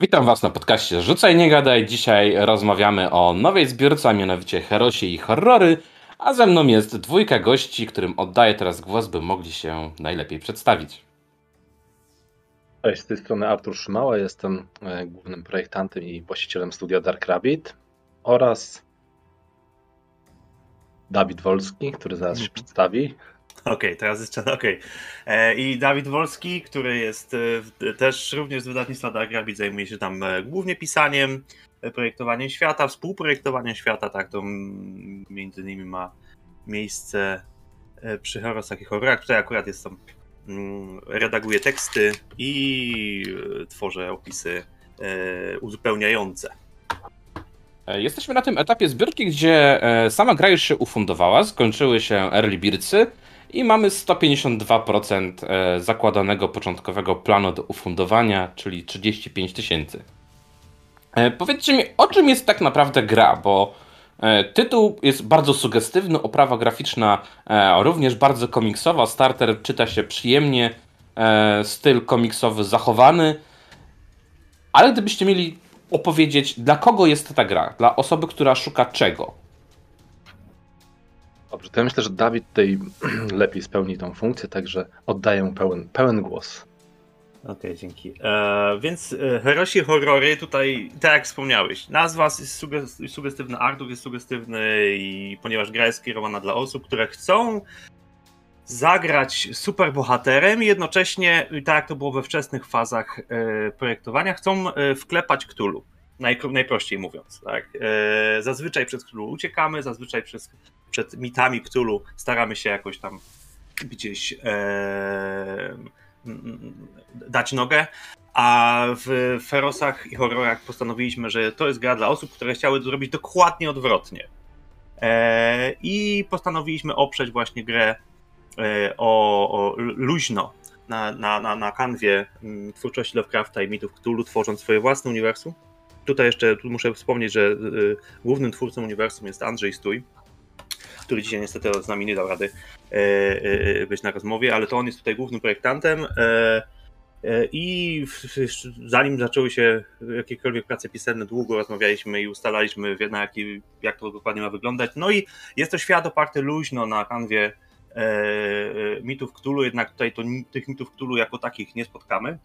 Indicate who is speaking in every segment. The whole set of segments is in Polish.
Speaker 1: Witam Was na podcaście Rzucaj Nie Gadaj. Dzisiaj rozmawiamy o nowej zbiórce, a mianowicie Herosie i Horrory. A ze mną jest dwójka gości, którym oddaję teraz głos, by mogli się najlepiej przedstawić.
Speaker 2: Cześć, z tej strony Artur Szymała, jestem e, głównym projektantem i właścicielem studia Dark Rabbit oraz Dawid Wolski, który zaraz się przedstawi.
Speaker 3: Okej, okay, teraz jeszcze okej. Okay. I Dawid Wolski, który jest e, też również z wydawnictwa Dark Rabbit, zajmuje się tam e, głównie pisaniem, projektowaniem świata, współprojektowaniem świata, tak, to między innymi ma miejsce przy Horrorach i Horrorach, tutaj akurat jest tam Mm, redaguję teksty i e, tworzę opisy e, uzupełniające.
Speaker 1: E, jesteśmy na tym etapie zbiórki, gdzie sama gra już się ufundowała, skończyły się early birdsy i mamy 152% zakładanego początkowego planu do ufundowania, czyli 35 tysięcy. Powiedzcie mi, o czym jest tak naprawdę gra, bo E, tytuł jest bardzo sugestywny, oprawa graficzna e, również bardzo komiksowa. Starter czyta się przyjemnie, e, styl komiksowy zachowany. Ale gdybyście mieli opowiedzieć, dla kogo jest ta gra? Dla osoby, która szuka czego?
Speaker 2: Dobrze, to ja myślę, że Dawid tutaj lepiej spełni tą funkcję, także oddaję mu pełen, pełen głos.
Speaker 3: Okej, okay, dzięki. E, więc e, Herosi Horrory tutaj, tak jak wspomniałeś, nazwa jest sugestywna, Artur jest sugestywny i ponieważ gra jest skierowana dla osób, które chcą zagrać superbohaterem i jednocześnie, tak jak to było we wczesnych fazach e, projektowania, chcą e, wklepać Cthulhu. Najprościej mówiąc. Tak? E, zazwyczaj przed Cthulhu uciekamy, zazwyczaj przez, przed mitami Cthulhu staramy się jakoś tam gdzieś e, dać nogę, a w Ferosach i horrorach postanowiliśmy, że to jest gra dla osób, które chciały zrobić dokładnie odwrotnie. E, I postanowiliśmy oprzeć właśnie grę e, o, o luźno na, na, na, na kanwie mm, twórczości Lovecrafta i mitów Cthulhu, tworząc swoje własne uniwersum. Tutaj jeszcze tu muszę wspomnieć, że y, głównym twórcą uniwersum jest Andrzej Stój, który dzisiaj niestety z nami nie dał rady e, e, być na rozmowie, ale to on jest tutaj głównym projektantem. E, I zanim zaczęły się jakiekolwiek prace pisemne, długo rozmawialiśmy i ustalaliśmy, na jaki, jak to dokładnie ma wyglądać. No i jest to świat oparty luźno na kanwie mitów Cthulhu, jednak tutaj to, tych mitów Cthulhu jako takich nie spotkamy.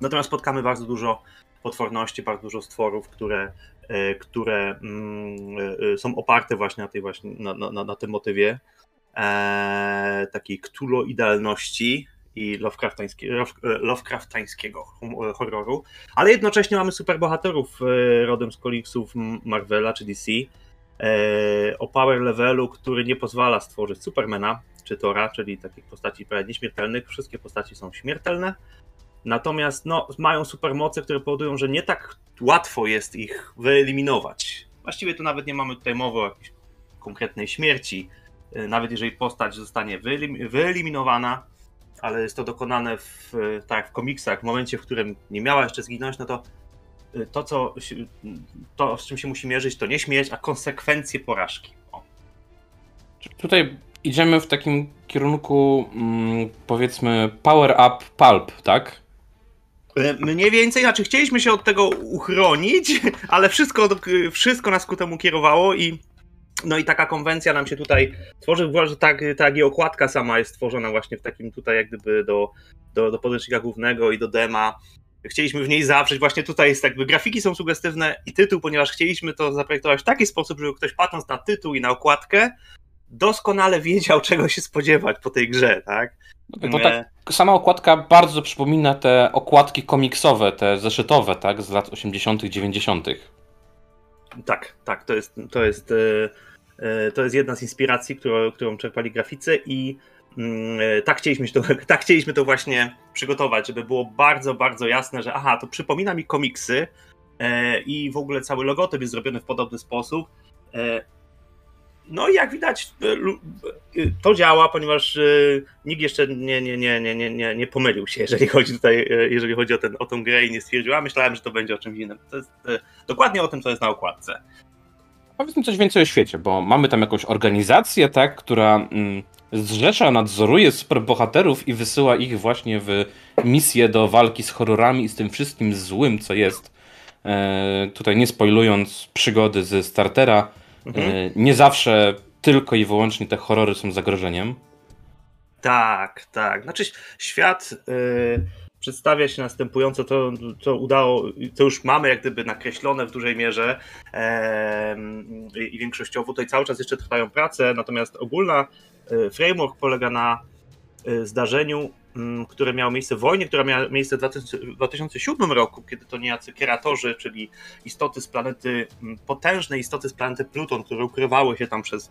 Speaker 3: Natomiast spotkamy bardzo dużo potworności, bardzo dużo stworów, które E, które mm, e, są oparte właśnie na, tej właśnie, na, na, na tym motywie e, takiej ktulo-idealności i Lovecraftańskiego horroru, ale jednocześnie mamy superbohaterów rodem z komiksów Marvela czy DC o power levelu, który nie pozwala stworzyć Supermana czy Tora, czyli takich postaci prawie nieśmiertelnych. Wszystkie postaci są śmiertelne, Natomiast no, mają supermoce, które powodują, że nie tak łatwo jest ich wyeliminować. Właściwie tu nawet nie mamy tutaj mowy o jakiejś konkretnej śmierci. Y, nawet jeżeli postać zostanie wyeliminowana, ale jest to dokonane w, tak jak w komiksach, w momencie, w którym nie miała jeszcze zginąć, no to y, to, co, to z czym się musi mierzyć, to nie śmierć, a konsekwencje porażki. O.
Speaker 1: Tutaj idziemy w takim kierunku, mm, powiedzmy, power up pulp, tak?
Speaker 3: E, mniej więcej, znaczy chcieliśmy się od tego uchronić, ale wszystko, wszystko nas ku temu kierowało i no i taka konwencja nam się tutaj tworzy, że tak, tak i okładka sama jest stworzona właśnie w takim tutaj jak gdyby do, do, do podręcznika głównego i do dema. Chcieliśmy w niej zawrzeć, właśnie tutaj jest jakby grafiki są sugestywne i tytuł, ponieważ chcieliśmy to zaprojektować w taki sposób, żeby ktoś patrząc na tytuł i na okładkę doskonale wiedział czego się spodziewać po tej grze, tak?
Speaker 1: Bo tak, sama okładka bardzo przypomina te okładki komiksowe, te zeszytowe, tak, z lat 80., 90.
Speaker 3: Tak, tak, to jest, to jest, e, e, to jest jedna z inspiracji, którą, którą czerpali graficy i mm, e, tak chcieliśmy, to, tak chcieliśmy to właśnie przygotować, żeby było bardzo, bardzo jasne, że aha, to przypomina mi komiksy i w ogóle cały logotyp jest zrobiony w podobny sposób. No i jak widać, e, e, to działa, ponieważ e, nikt jeszcze nie, nie, nie, nie, nie, nie, pomylił się, jeżeli chodzi tutaj, jeżeli chodzi o, ten, o tą grę i nie stwierdził, a myślałem, że to będzie o czymś innym. To jest dokładnie o tym, co jest na okładce.
Speaker 1: Powiedz mi coś więcej o świecie, bo mamy tam jakąś organizację, tak, która mm, zrzesza, nadzoruje superbohaterów i wysyła ich właśnie w misję do walki z horrorami i z tym wszystkim złym, co jest. Tutaj nie spoilując przygody ze startera, mhm. e, nie zawsze tylko i wyłącznie te horrory są zagrożeniem.
Speaker 3: Tak, tak. Znaczy świat yy, przedstawia się następująco, to, to udało, to już mamy jak gdyby nakreślone w dużej mierze yy, i większościowo tutaj cały czas jeszcze trwają prace, natomiast ogólna yy, framework polega na zdarzeniu, które miało miejsce w wojnie, która miała miejsce w 2007 roku, kiedy to niejako keratorzy, czyli istoty z planety, mm, potężne istoty z planety Pluton, które ukrywały się tam przez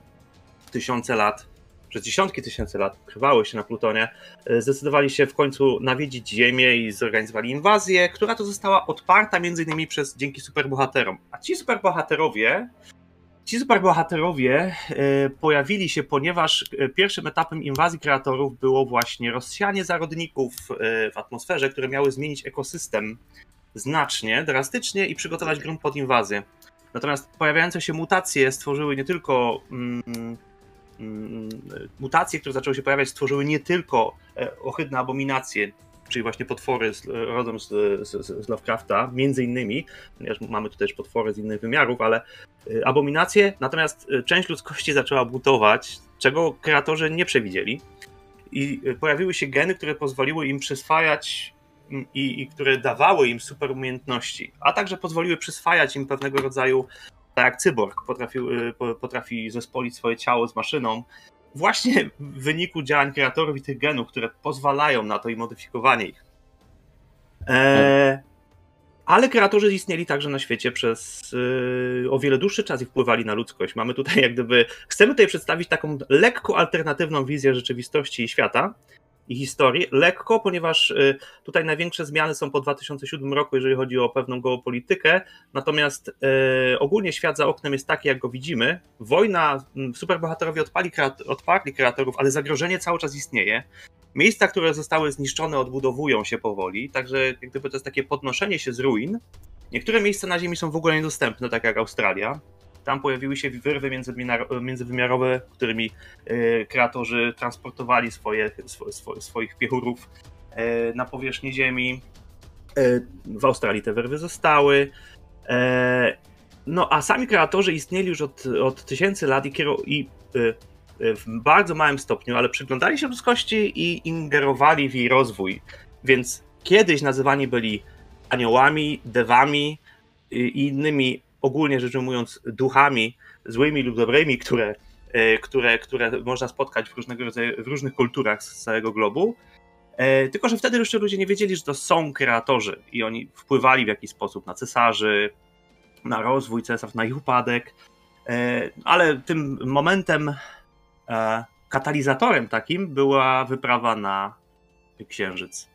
Speaker 3: tysiące lat, przez dziesiątki tysięcy lat ukrywały się na Plutonie, e, zdecydowali się w końcu nawiedzić Ziemię i zorganizowali inwazję, która to została odparta między innymi przez dzięki superbohaterom. A ci superbohaterowie Ci superbohaterowie e, pojawili się, ponieważ e, pierwszym etapem inwazji kreatorów było właśnie rozsianie zarodników w atmosferze, które miały zmienić ekosystem znacznie, drastycznie i przygotować grunt pod inwazję. Natomiast pojawiające się mutacje stworzyły nie tylko mm, Mm, mutacje, które zaczęły się pojawiać, stworzyły nie tylko e, ohydne abominacje, czyli właśnie potwory z, rodem z, z, z Lovecrafta, między innymi, ponieważ mamy tu też potwory z innych wymiarów, ale e, abominacje, natomiast e, część ludzkości zaczęła butować, czego kreatorzy nie przewidzieli. I pojawiły się geny, które pozwoliły im przyswajać mm, i, i które dawały im super umiejętności, a także pozwoliły przyswajać im pewnego rodzaju tak jak cyborg y, potrafi zespolić swoje ciało z maszyną, właśnie w wyniku działań kreatorów i tych genów, które pozwalają na to i modyfikowanie ich. E, ale kreatorzy istnieli także na świecie przez yy, o wiele dłuższy czas i wpływali na ludzkość. Mamy tutaj jak gdyby, chcemy tutaj przedstawić taką lekko alternatywną wizję rzeczywistości i świata, i historii. Lekko, ponieważ y, tutaj największe zmiany są po 2007 roku, jeżeli chodzi o pewną geopolitykę. Natomiast y, ogólnie świat za oknem jest taki, jak go widzimy. Wojna, superbohaterowie odpali, odparli kreatorów, ale zagrożenie cały czas istnieje. Miejsca, które zostały zniszczone, odbudowują się powoli, także jak gdyby to jest takie podnoszenie się z ruin. Niektóre miejsca na Ziemi są w ogóle niedostępne, tak jak Australia. Tam pojawiły się wyrwy międzywymiarowe, którymi e, kreatorzy transportowali swoje, swo, swoich piechurów e, na powierzchnię Ziemi. E, w Australii te wyrwy zostały. No a sami kreatorzy istnieli już od, od tysięcy lat i, i w bardzo małym stopniu, ale przyglądali się ludzkości i ingerowali w jej rozwój. Więc kiedyś nazywani byli aniołami, dewami i innymi ogólnie rzecz ujmując duchami złymi lub dobrymi, które, e, które, które można spotkać w, różnego rodzaju, w różnych kulturach z całego globu. E, tylko, że wtedy jeszcze ludzie nie wiedzieli, że to są kreatorzy i oni wpływali w jakiś sposób na cesarzy, na rozwój cesarstw, na ich upadek. E, ale tym momentem, katalizatorem takim była wyprawa na Księżyc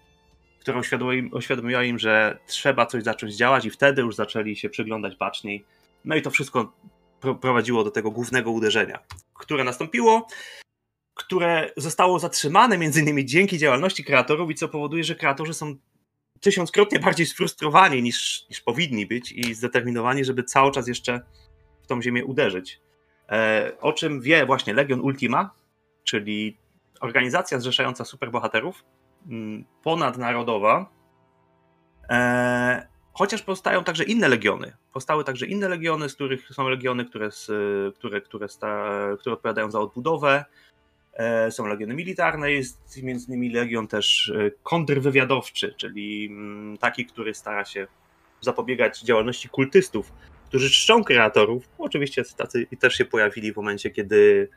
Speaker 3: która uświadomiła im, że trzeba coś zacząć działać i wtedy już zaczęli się przyglądać baczniej. No i to wszystko prowadziło do tego głównego uderzenia, które nastąpiło, które zostało zatrzymane między innymi dzięki działalności kreatorów i co powoduje, że kreatorzy są tysiąckrotnie bardziej sfrustrowani niż, niż powinni być i zdeterminowani, żeby cały czas jeszcze w tą ziemię uderzyć. E, o czym wie właśnie Legion Ultima, czyli organizacja zrzeszająca superbohaterów, ponadnarodowa, e, chociaż powstają także inne legiony. Powstały także inne legiony, z których są legiony, które, które, które, sta, które odpowiadają za odbudowę. E, są legiony militarne, jest między innymi legion też e, kontrwywiadowczy, czyli mm, taki, który stara się zapobiegać działalności kultystów, którzy czczą kreatorów. Oczywiście tacy też się pojawili w momencie, kiedy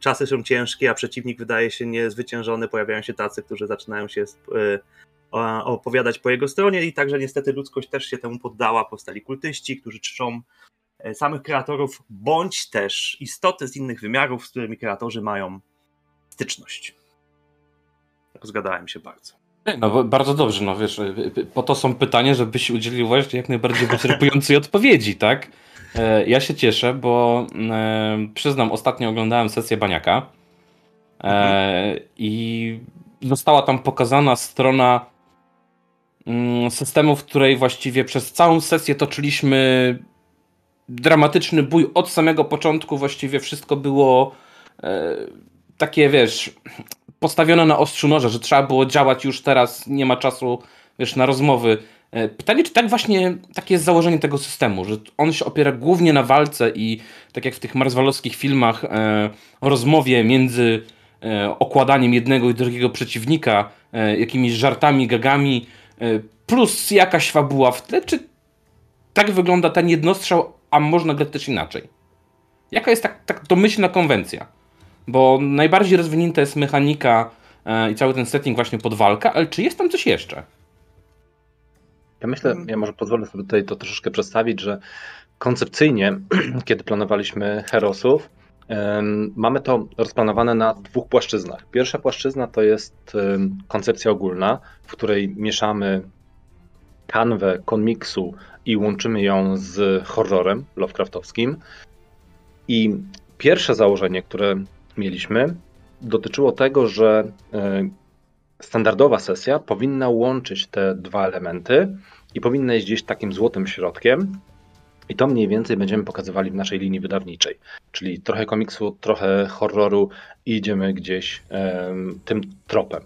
Speaker 3: czasy są ciężkie, a przeciwnik wydaje się niezwyciężony, pojawiają się tacy, którzy zaczynają się y, opowiadać po jego stronie i także niestety ludzkość też się temu poddała, powstali kultyści, którzy czczą e, samych kreatorów, bądź też istoty z innych wymiarów, z którymi kreatorzy mają styczność. Rozgadałem się bardzo.
Speaker 1: No bardzo dobrze, no wiesz, po to są pytania, żebyś udzielił właśnie jak najbardziej wyczerpującej odpowiedzi, tak? E, ja się cieszę, bo e, przyznam, ostatnio oglądałem sesję Baniaka e, i została tam pokazana strona mm, systemu, w której właściwie przez całą sesję toczyliśmy dramatyczny bój od samego początku. Właściwie wszystko było takie, wiesz, postawione na ostrzu noża, że trzeba było działać już teraz, nie ma czasu, wiesz, na rozmowy. E, pytanie, czy tak właśnie, takie jest założenie tego systemu, że on się opiera głównie na walce i tak jak w tych marswalowskich filmach e, rozmowie między e, okładaniem jednego i drugiego przeciwnika, e, jakimiś żartami, gagami, e, plus jakaś fabuła w tle, czy tak wygląda ten jednostrzał, a można grać też inaczej? Jaka jest tak, tak domyślna konwencja? Bo najbardziej rozwinięta jest mechanika e, i cały ten setting właśnie pod walkę, ale czy jest tam coś jeszcze?
Speaker 2: Ja myślę, ja może pozwolę sobie tutaj to troszeczkę przedstawić, że koncepcyjnie, kiedy planowaliśmy Herosów, mamy to rozplanowane na dwóch płaszczyznach. Pierwsza płaszczyzna to jest koncepcja ogólna, w której mieszamy kanwę komiksu i łączymy ją z horrorem Lovecraftowskim. I pierwsze założenie, które mieliśmy, dotyczyło tego, że e, standardowa sesja powinna łączyć te dwa elementy i powinna iść gdzieś takim złotym środkiem. I to mniej więcej będziemy pokazywali w naszej linii wydawniczej. Czyli trochę komiksu, trochę horroru i idziemy gdzieś em, tym tropem.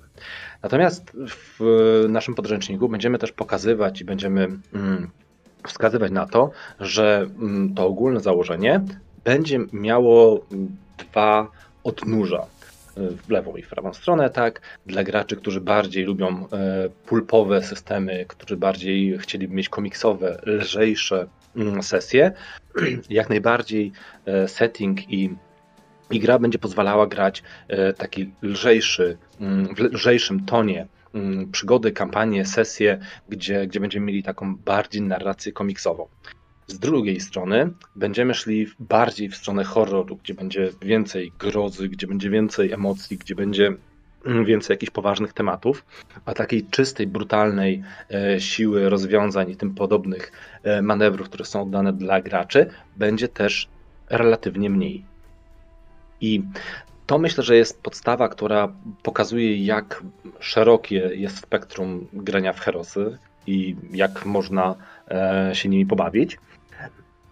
Speaker 2: Natomiast w naszym podręczniku będziemy też pokazywać i będziemy mm, wskazywać na to, że mm, to ogólne założenie będzie miało mm, dwa odnóża y, w lewą i w prawą stronę, tak? Dla graczy, którzy bardziej lubią e, pulpowe systemy, którzy bardziej chcieliby mieć komiksowe, lżejsze mm, sesje, jak najbardziej e, setting i i gra będzie pozwalała grać e, taki lżejszy, mm, w lżejszym tonie mm, przygody, kampanie, sesje, gdzie, gdzie będziemy mieli taką bardziej narrację komiksową. Z drugiej strony będziemy szli bardziej w stronę horroru, gdzie będzie więcej grozy, gdzie będzie więcej emocji, gdzie będzie mm, więcej jakichś poważnych tematów, a takiej czystej, brutalnej e, siły rozwiązań i tym podobnych e, manewrów, które są oddane dla graczy, będzie też relatywnie mniej. I to myślę, że jest podstawa, która pokazuje, jak szerokie jest spektrum grania w Herosy i jak można e, się nimi pobawić.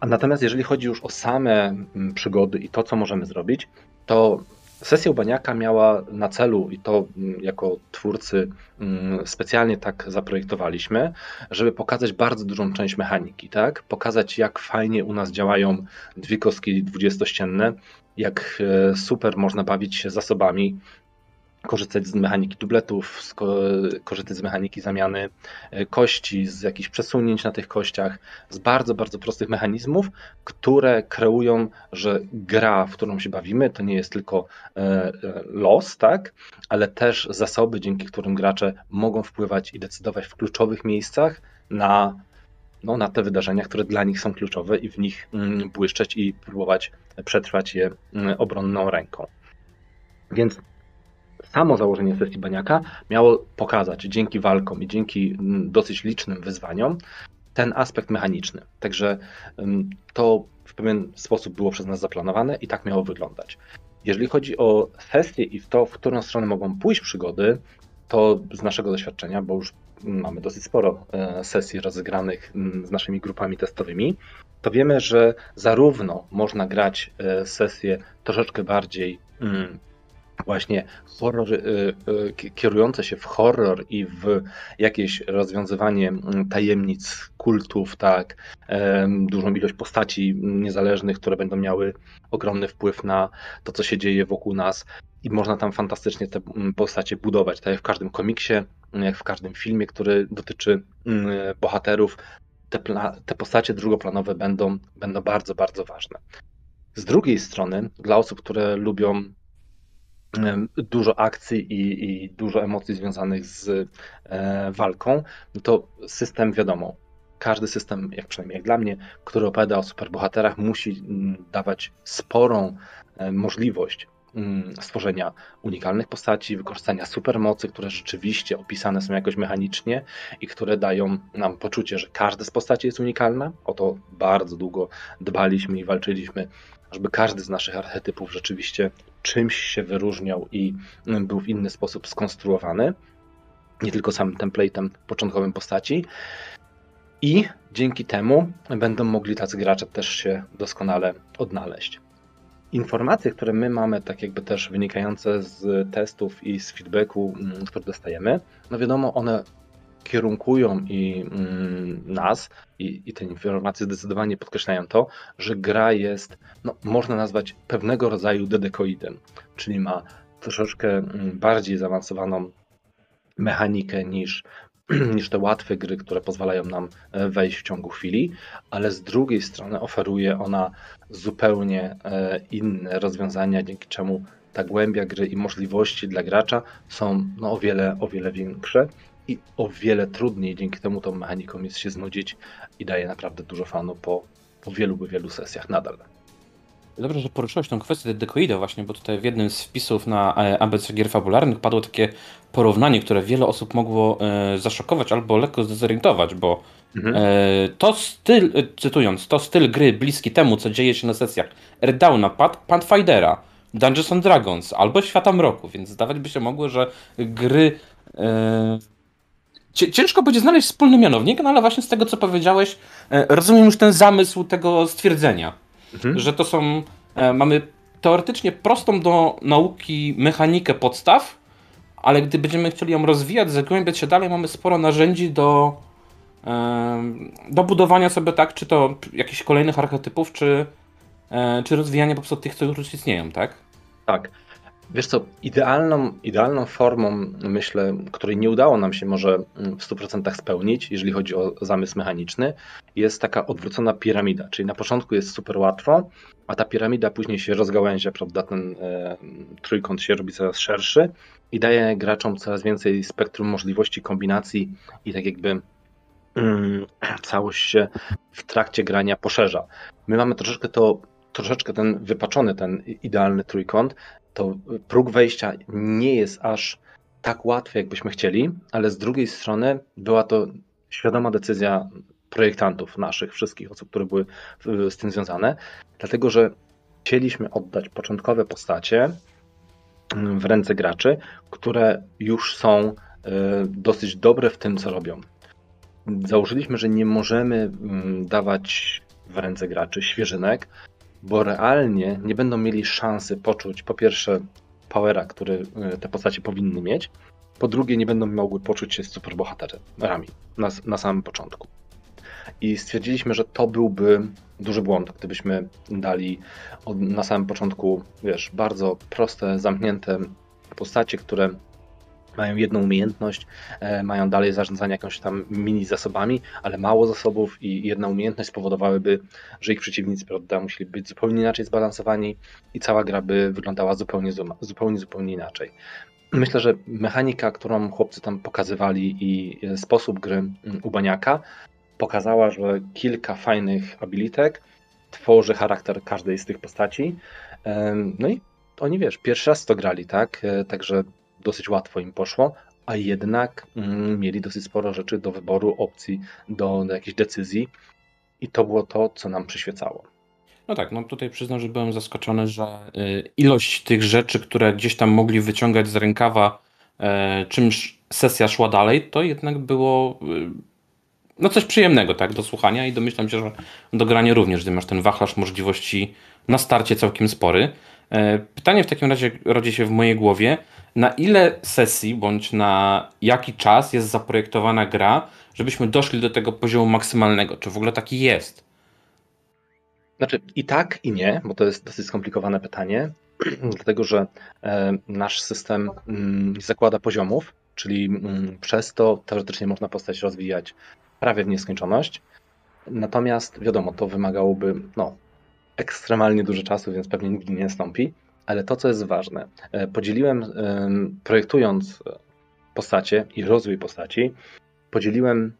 Speaker 2: A natomiast jeżeli chodzi już o same mm, przygody i to, co możemy zrobić, to sesja Ubaniaka miała na celu, i to mm, jako twórcy mm, specjalnie tak zaprojektowaliśmy, żeby pokazać bardzo dużą część mechaniki, tak? Pokazać, jak fajnie u nas działają dwie kostki dwudziestościenne, jak e, super można bawić się zasobami, korzystać z mechaniki dubletów, sko- korzystać z mechaniki zamiany e, kości, z jakichś przesunięć na tych kościach, z bardzo, bardzo prostych mechanizmów, które kreują, że gra, w którą się bawimy, to nie jest tylko e, e, los, tak, ale też zasoby, dzięki którym gracze mogą wpływać i decydować w kluczowych miejscach na, no, na te wydarzenia, które dla nich są kluczowe i w nich mm, błyszczeć i próbować przetrwać je mm, obronną ręką. Więc samo założenie sesji Baniaka miało pokazać dzięki walkom i dzięki mm, dosyć licznym wyzwaniom ten aspekt mechaniczny. Także ym, to w pewien sposób było przez nas zaplanowane i tak miało wyglądać. Jeżeli chodzi o sesję i to, w którą stronę mogą pójść przygody, to z naszego doświadczenia, bo już mamy dosyć sporo e, sesji rozegranych mm, z naszymi grupami testowymi, to wiemy, że zarówno można grać e, sesje troszeczkę bardziej mm, właśnie horror, y, y, kierujące się w horror i w jakieś rozwiązywanie tajemnic, kultów, tak, dużą ilość postaci niezależnych, które będą miały ogromny wpływ na to, co się dzieje wokół nas. I można tam fantastycznie te postacie budować, tak jak w każdym komiksie, jak w każdym filmie, który dotyczy bohaterów. Te, te postacie drugoplanowe będą, będą bardzo, bardzo ważne. Z drugiej strony, dla osób, które lubią dużo akcji i, i, dużo emocji związanych z e, walką, no to system wiadomo. Każdy system, jak przynajmniej jak dla mnie, który opowiada o superbohaterach, musi mm, dawać sporą e, możliwość mm, stworzenia unikalnych postaci, wykorzystania supermocy, które rzeczywiście opisane są jakoś mechanicznie i które dają nam poczucie, że każda z postaci jest unikalna. O to bardzo długo dbaliśmy i walczyliśmy, żeby każdy z naszych archetypów rzeczywiście czymś się wyróżniał i mm, był w inny sposób skonstruowany, nie tylko samym template'em początkowym postaci. I dzięki temu będą mogli tacy gracze też się doskonale odnaleźć. informacje, które my mamy, tak jakby też wynikające z testów i z feedbacku, mm, który dostajemy, no wiadomo, one kierunkują i mm, nas i, i te informacje zdecydowanie podkreślają to, że gra jest, no, można nazwać pewnego rodzaju dedekoidem, czyli ma troszeczkę mm, bardziej zaawansowaną mechanikę niż, niż te łatwe gry, które pozwalają nam e, wejść w ciągu chwili, ale z drugiej strony oferuje ona zupełnie e, inne rozwiązania, dzięki czemu ta głębia gry i możliwości dla gracza są no, o, wiele, o wiele większe i o wiele trudniej dzięki temu tą mechaniką jest się znudzić i daje naprawdę dużo fanu po, po wielu, wielu sesjach nadal.
Speaker 1: Dobrze, że poruszyłeś tą kwestię dekoida właśnie, bo tutaj w jednym z wpisów na e, ABC Gier Fabularnych padło takie porównanie, które wiele osób mogło e, zaszokować albo lekko zdezorientować, bo mhm. e, to styl, cytując, to styl gry bliski temu, co dzieje się na sesjach Airdowna, Pathfindera, Dungeons and Dragons albo Świata Mroku, więc zdawać by się mogło, że gry ciężko będzie znaleźć wspólny mianownik, no ale właśnie z tego, co powiedziałeś, e, rozumiem już ten zamysł tego stwierdzenia, mhm. że to są, e, mamy teoretycznie prostą do nauki mechanikę podstaw, ale gdy będziemy chcieli ją rozwijać, zagłębiać się dalej, mamy sporo narzędzi do, e, do budowania sobie tak, czy to jakichś kolejnych archetypów, czy, czy rozwijania po prostu tych, co już istnieją, tak?
Speaker 2: Tak. Wiesz co, idealną, idealną formą, myślę, której nie udało nam się może w 100% spełnić, jeżeli chodzi o zamysł mechaniczny, jest taka odwrócona piramida. Czyli na początku jest super łatwo, a ta piramida później się rozgałęzia, prawda? Ten e, trójkąt się robi coraz szerszy i daje graczom coraz więcej spektrum możliwości, kombinacji i tak jakby mm, całość się w trakcie grania poszerza. My mamy troszeczkę to troszeczkę ten wypaczony, ten idealny trójkąt, to próg wejścia nie jest aż tak łatwy, jakbyśmy chcieli, ale z drugiej strony była to świadoma decyzja projektantów naszych, wszystkich osób, które były z tym związane, dlatego że chcieliśmy oddać początkowe postacie w ręce graczy, które już są e, dosyć dobre w tym, co robią. Założyliśmy, że nie możemy mm, dawać w ręce graczy świeżynek, bo realnie nie będą mieli szansy poczuć po pierwsze powera, który e, te postacie powinny mieć, po drugie nie będą mogły poczuć się superbohaterami na, na samym początku. I stwierdziliśmy, że to byłby duży błąd, gdybyśmy dali od, na samym początku, wiesz, bardzo proste, zamknięte postacie, które mają jedną umiejętność, e, mają dalej zarządzanie jakąś tam mini zasobami, ale mało zasobów i jedna umiejętność spowodowałyby, że ich przeciwnicy prawda, musieli być zupełnie inaczej zbalansowani i cała gra by wyglądała zupełnie, zupełnie, zupełnie inaczej. Myślę, że mechanika, którą chłopcy tam pokazywali i sposób gry mm, Ubaniaka pokazała, że kilka fajnych abilitek tworzy charakter każdej z tych postaci. No i oni wiesz, pierwszy raz to grali, tak? E, także dosyć łatwo im poszło, a jednak mm, mieli dosyć sporo rzeczy do wyboru, opcji, do, do decyzji i to było to, co nam przyświecało.
Speaker 1: No tak, no tutaj przyznam, że byłem zaskoczony, że y, ilość tych rzeczy, które gdzieś tam mogli wyciągać z rękawa, e, czymś sesja szła dalej, to jednak było y, no coś przyjemnego, tak, do słuchania i domyślam się, że do grania również, gdy masz ten wachlarz możliwości na starcie całkiem spory. E, pytanie w takim razie rodzi się w mojej głowie, na ile sesji bądź na jaki czas jest zaprojektowana gra, żebyśmy doszli do tego poziomu maksymalnego? Czy w ogóle taki jest?
Speaker 2: Znaczy i tak, i nie, bo to jest dosyć skomplikowane pytanie, dlatego że e, nasz system mm, zakłada poziomów, czyli mm, przez to teoretycznie można postać rozwijać prawie w nieskończoność. Natomiast wiadomo, to wymagałoby no, ekstremalnie dużo czasu, więc pewnie nigdy nie nastąpi. Ale to, co jest ważne, e, podzieliłem, projektując postacie i rozwój postaci, podzieliłem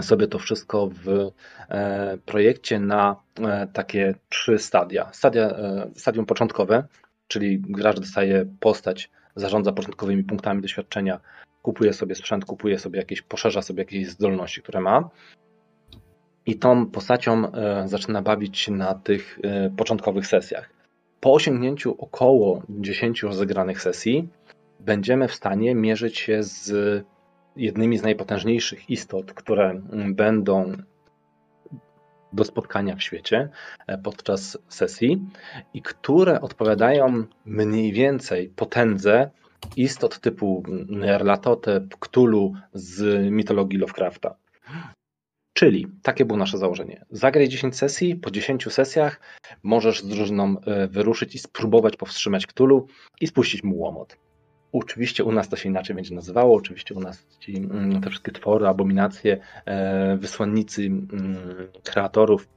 Speaker 2: sobie to wszystko w e, projekcie na e, takie trzy stadia. stadia stadium początkowe, czyli gracz dostaje postać, zarządza początkowymi punktami doświadczenia, kupuje sobie sprzęt, kupuje sobie jakieś, poszerza sobie jakieś zdolności, które ma i tą postacią e, zaczyna bawić się na tych e, początkowych sesjach. Po osiągnięciu około 10 rozegranych sesji będziemy w stanie mierzyć się z jednymi z najpotężniejszych istot, które będą do spotkania w świecie e, podczas sesji i które odpowiadają mniej więcej potędze istot typu Nerlatotep, Cthulhu z mitologii Lovecrafta. Czyli takie było nasze założenie. Zagraj 10 sesji, po 10 sesjach możesz z drużyną e, wyruszyć i spróbować powstrzymać Cthulhu i spuścić mu łomot. Oczywiście u nas to się inaczej będzie nazywało, oczywiście u nas ci, mm, te wszystkie twory, abominacje, e, wysłannicy mm, kreatorów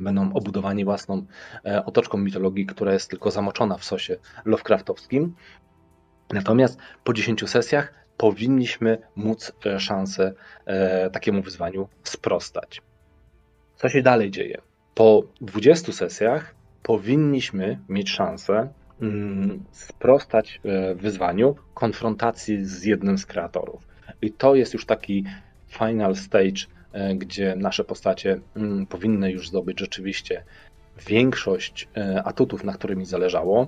Speaker 2: będą obudowani własną e, otoczką mitologii, która jest tylko zamoczona w sosie Lovecraftowskim. Natomiast po 10 sesjach powinniśmy móc e, szansę takiemu wyzwaniu sprostać. Co się dalej dzieje? Po 20 sesjach powinniśmy mieć szansę Mm, sprostać e, wyzwaniu konfrontacji z jednym z kreatorów. I to jest już taki final stage, e, gdzie nasze postacie mm, powinny już zdobyć rzeczywiście większość e, atutów, na którymi zależało,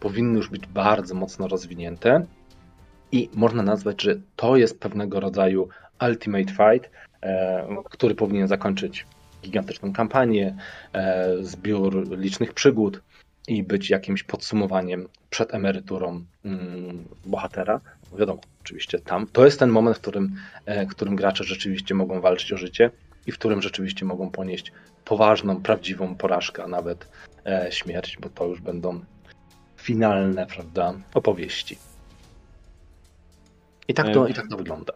Speaker 2: powinny już być bardzo mocno rozwinięte i można nazwać, że to jest pewnego rodzaju ultimate fight, który powinien zakończyć gigantyczną kampanię, zbiór licznych przygód, i być jakimś podsumowaniem przed emeryturą mm, bohatera. Wiadomo, oczywiście tam. To jest ten moment, w którym, e, w którym gracze rzeczywiście mogą walczyć o życie i w którym rzeczywiście mogą ponieść poważną, prawdziwą porażkę, a nawet e, śmierć, bo to już będą finalne, prawda, opowieści. I tak to, i tak to wygląda.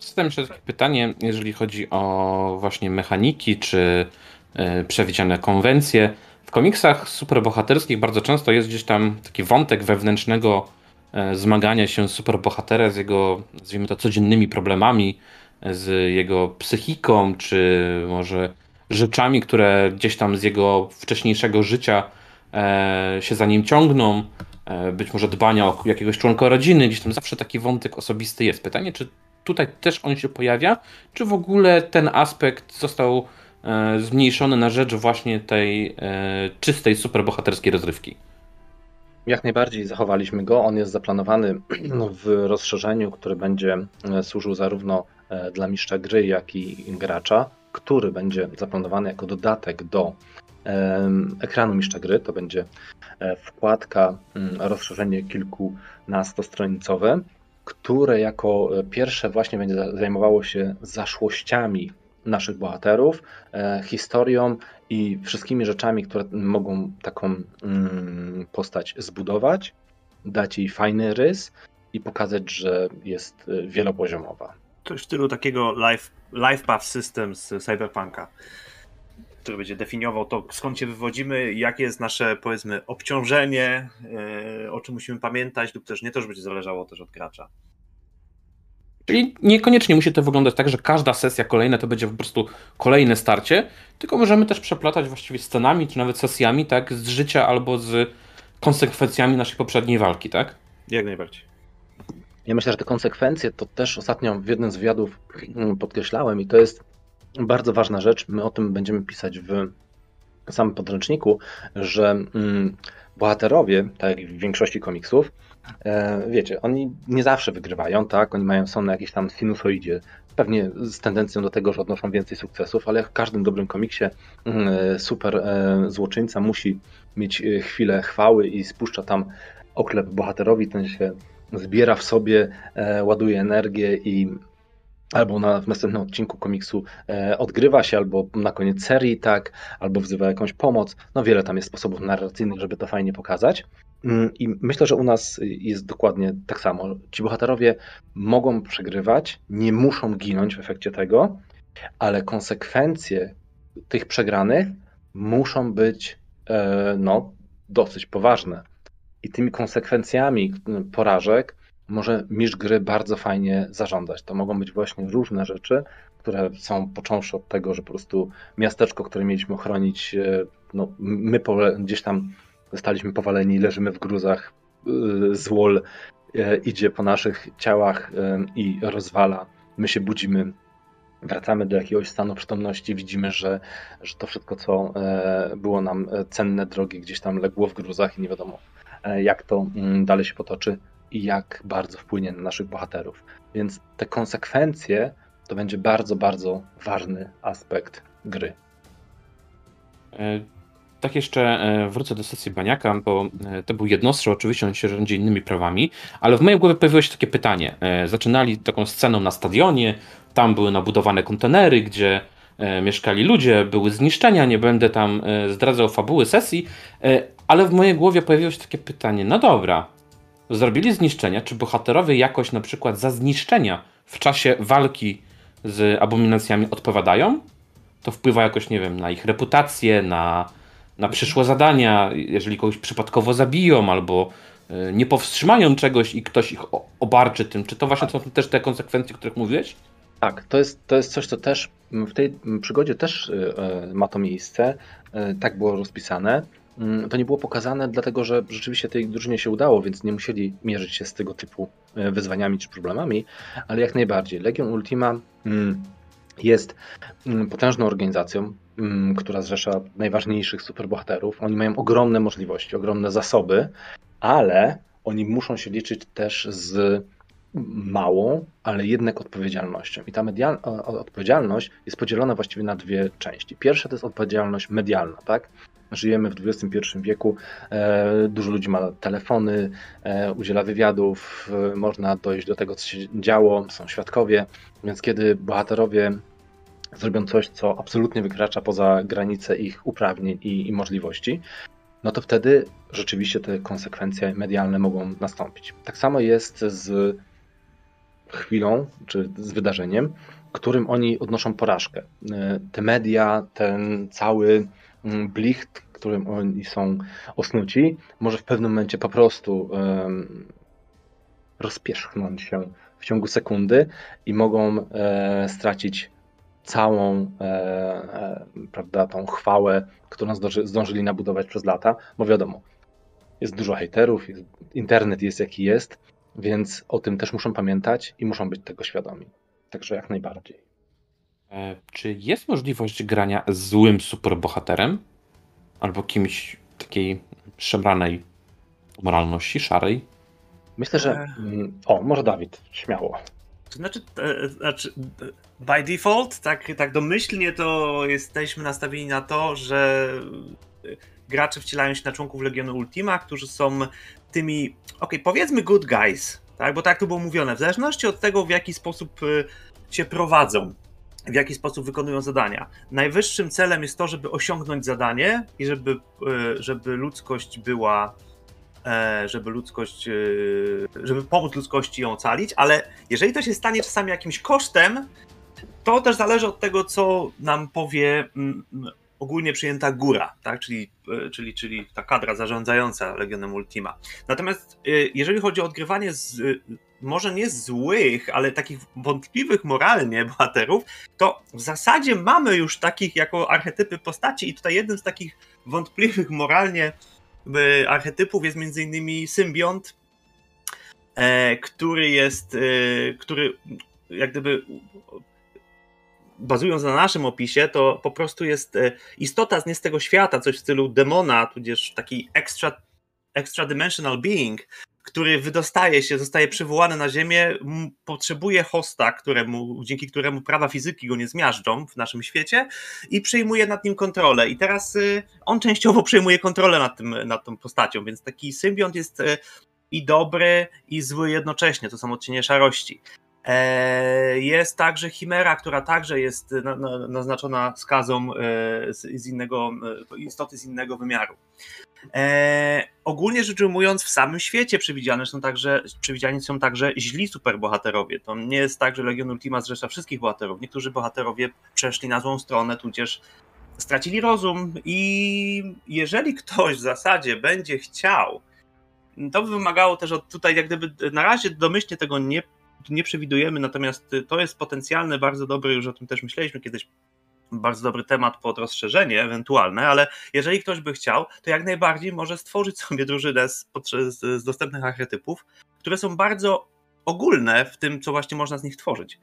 Speaker 1: Zadam jeszcze takie pytanie, jeżeli chodzi o właśnie mechaniki, czy e, przewidziane konwencje. W komiksach superbohaterskich bardzo często jest gdzieś tam taki wątek wewnętrznego e, zmagania się superbohatera z jego, nazwijmy to, codziennymi problemami, z jego psychiką, czy może rzeczami, które gdzieś tam z jego wcześniejszego życia e, się za nim ciągną, e, być może dbania o jakiegoś członka rodziny, gdzieś tam zawsze taki wątek osobisty jest. Pytanie, czy tutaj też on się pojawia, czy w ogóle ten aspekt został E, zmniejszony na rzecz właśnie tej e, czystej, superbohaterskiej rozrywki.
Speaker 2: Jak najbardziej zachowaliśmy go. On jest zaplanowany w rozszerzeniu, które będzie e, służył zarówno dla mistrza gry, jak i gracza, który będzie zaplanowany jako dodatek do ekranu mistrza gry. To będzie wkładka, mm, rozszerzenie kilkunastostronicowe, które jako pierwsze właśnie będzie zajmowało się zaszłościami naszych bohaterów, e, historią i wszystkimi rzeczami, które mogą taką mm, postać zbudować, dać jej fajny rys i pokazać, że jest e, wielopoziomowa.
Speaker 3: To w stylu takiego life, life path system z Cyberpunka, który będzie definiował to, skąd się wywodzimy, jakie jest nasze, powiedzmy, obciążenie, e, o czym musimy pamiętać, lub też nie to, że będzie zależało też od gracza.
Speaker 1: Czyli niekoniecznie musi to wyglądać tak, że każda sesja kolejna to będzie po prostu kolejne starcie, tylko możemy też przeplatać właściwie scenami, czy nawet sesjami, tak, z życia albo z konsekwencjami naszej poprzedniej walki, tak?
Speaker 3: Jak najbardziej.
Speaker 2: Ja myślę, że te konsekwencje to też ostatnio w jednym z wywiadów podkreślałem i to jest bardzo ważna rzecz. My o tym będziemy pisać w samym podręczniku, że mm, bohaterowie, tak jak w większości komiksów, e, wiecie, oni nie zawsze wygrywają, tak? Oni mają, są na jakiejś tam sinusoidzie, pewnie z tendencją do tego, że odnoszą więcej sukcesów, ale w każdym dobrym komiksie mm, e, super e, złoczyńca musi mieć chwilę chwały i spuszcza tam oklep bohaterowi, ten się zbiera w sobie, ładuje energię i albo na, w następnym odcinku komiksu e, odgrywa się, albo na koniec serii, tak, albo wzywa jakąś pomoc. No wiele tam jest sposobów narracyjnych, żeby to fajnie pokazać. Mm, I myślę, że u nas jest dokładnie tak samo. Ci bohaterowie mogą przegrywać, nie muszą ginąć w efekcie tego, ale konsekwencje tych przegranych muszą być e, no, dosyć poważne. I tymi konsekwencjami porażek może mistrz gry bardzo fajnie zarządzać. To mogą być właśnie różne rzeczy, które są począwszy od tego, że po prostu miasteczko, które mieliśmy ochronić, e, no, my gdzieś tam zostaliśmy powaleni, leżymy w gruzach, e, złol e, idzie po naszych ciałach i rozwala. My się budzimy, wracamy do jakiegoś stanu przytomności, widzimy, że, że to wszystko, co było nam cenne, drogie, gdzieś tam legło w gruzach i nie wiadomo, jak to mm, dalej się potoczy i jak bardzo wpłynie na naszych bohaterów. Więc te konsekwencje to będzie bardzo, bardzo ważny aspekt gry.
Speaker 1: E, tak jeszcze e, wrócę do sesji Baniaka, bo e, to był jednostrzał, oczywiście on się rządzi innymi prawami, ale w mojej głowie pojawiło się takie pytanie. Zaczynali taką sceną na stadionie, tam były nabudowane kontenery, gdzie mieszkali ludzie, były zniszczenia, nie będę tam zdradzał fabuły sesji, ale w mojej głowie pojawiło się takie pytanie, no dobra, zrobili zniszczenia, czy bohaterowie jakoś na przykład za zniszczenia w czasie walki z abominacjami odpowiadają? To wpływa jakoś, nie wiem, na ich reputację, na, na przyszłe zadania, jeżeli kogoś przypadkowo zabiją albo e, nie powstrzymają czegoś i ktoś ich obarczy tym. Czy to właśnie są też te konsekwencje, o których mówiłeś?
Speaker 2: Tak, to jest, to jest coś, co też w tej przygodzie też e, ma to miejsce. E, tak było rozpisane. Mm, to nie było pokazane, dlatego że rzeczywiście tej drużynie się udało, więc nie musieli mierzyć się z tego typu e, wyzwaniami czy problemami, ale jak najbardziej. Legion Ultima mm, jest mm, potężną organizacją, która zrzesza najważniejszych superbohaterów. Oni mają ogromne możliwości, ogromne zasoby, ale oni muszą się liczyć też z małą, ale jednak odpowiedzialnością. I ta odpowiedzialność jest podzielona właściwie na dwie części. Pierwsza to jest odpowiedzialność medialna, tak? Żyjemy w XXI wieku, e, dużo ludzi ma telefony, e, udziela wywiadów, e, można dojść do tego, co się działo, są świadkowie, więc kiedy bohaterowie zrobią coś, co absolutnie wykracza poza granice ich uprawnień i, i możliwości, no to wtedy rzeczywiście te konsekwencje medialne mogą nastąpić. Tak samo jest z chwilą, czy z wydarzeniem, którym oni odnoszą porażkę. Te media, ten cały blicht, którym oni są osnuci, może w pewnym momencie po prostu um, rozpierzchnąć się w ciągu sekundy i mogą e, stracić całą e, e, prawda, tą chwałę, którą zdąży, zdążyli nabudować przez lata, bo wiadomo, jest dużo hejterów, jest, internet jest jaki jest, więc o tym też muszą pamiętać i muszą być tego świadomi. Także jak najbardziej.
Speaker 1: E, czy jest możliwość grania złym superbohaterem? Albo kimś takiej szemranej moralności, szarej?
Speaker 2: Myślę, że. E. O, może Dawid, śmiało.
Speaker 3: To znaczy, e, znaczy, by default, tak, tak domyślnie to jesteśmy nastawieni na to, że gracze wcielają się na członków Legionu Ultima, którzy są tymi, ok, powiedzmy good guys, tak, bo tak to było mówione, w zależności od tego, w jaki sposób się prowadzą w jaki sposób wykonują zadania. Najwyższym celem jest to, żeby osiągnąć zadanie i żeby, e, żeby ludzkość była, e, żeby ludzkość, e, żeby pomóc ludzkości ją ocalić, ale jeżeli to się stanie czasami jakimś kosztem, to też zależy od tego, co nam powie mm, ogólnie przyjęta góra, tak? czyli, czyli, czyli ta kadra zarządzająca Legionem Ultima. Natomiast jeżeli chodzi o odgrywanie z, może nie złych, ale takich wątpliwych moralnie bohaterów, to w zasadzie mamy już takich jako archetypy postaci i tutaj jednym z takich wątpliwych moralnie e, archetypów jest między innymi symbiont, e, który jest, e, który jak gdyby bazując na naszym opisie, to po prostu jest istota z nie z tego świata, coś w stylu demona, tudzież taki extra, extra dimensional being, który wydostaje się, zostaje przywołany na Ziemię, potrzebuje hosta, któremu, dzięki któremu prawa fizyki go nie zmiażdżą w naszym świecie i przyjmuje nad nim kontrolę. I teraz y, on częściowo przejmuje kontrolę nad, tym, nad tą postacią, więc taki symbiont jest y, i dobry, i zły jednocześnie. To są odcienie szarości. E, jest także Chimera, która także jest naznaczona skazą z innego, istoty z innego wymiaru. E, ogólnie rzecz ujmując, w samym świecie przewidziane są także, przewidziani są także źli superbohaterowie. To nie jest tak, że Legion Ultima zrzesza wszystkich bohaterów. Niektórzy bohaterowie przeszli na złą stronę, tudzież stracili rozum i jeżeli ktoś w zasadzie będzie chciał, to by wymagało też od tutaj, jak gdyby na razie domyślnie tego nie, nie przewidujemy, natomiast to jest potencjalny, bardzo dobry, już o tym też myśleliśmy kiedyś, bardzo dobry temat pod rozszerzenie ewentualne, ale jeżeli ktoś by chciał, to jak najbardziej może stworzyć sobie drużynę z, z dostępnych archetypów, które są bardzo ogólne w tym, co właśnie można z nich tworzyć.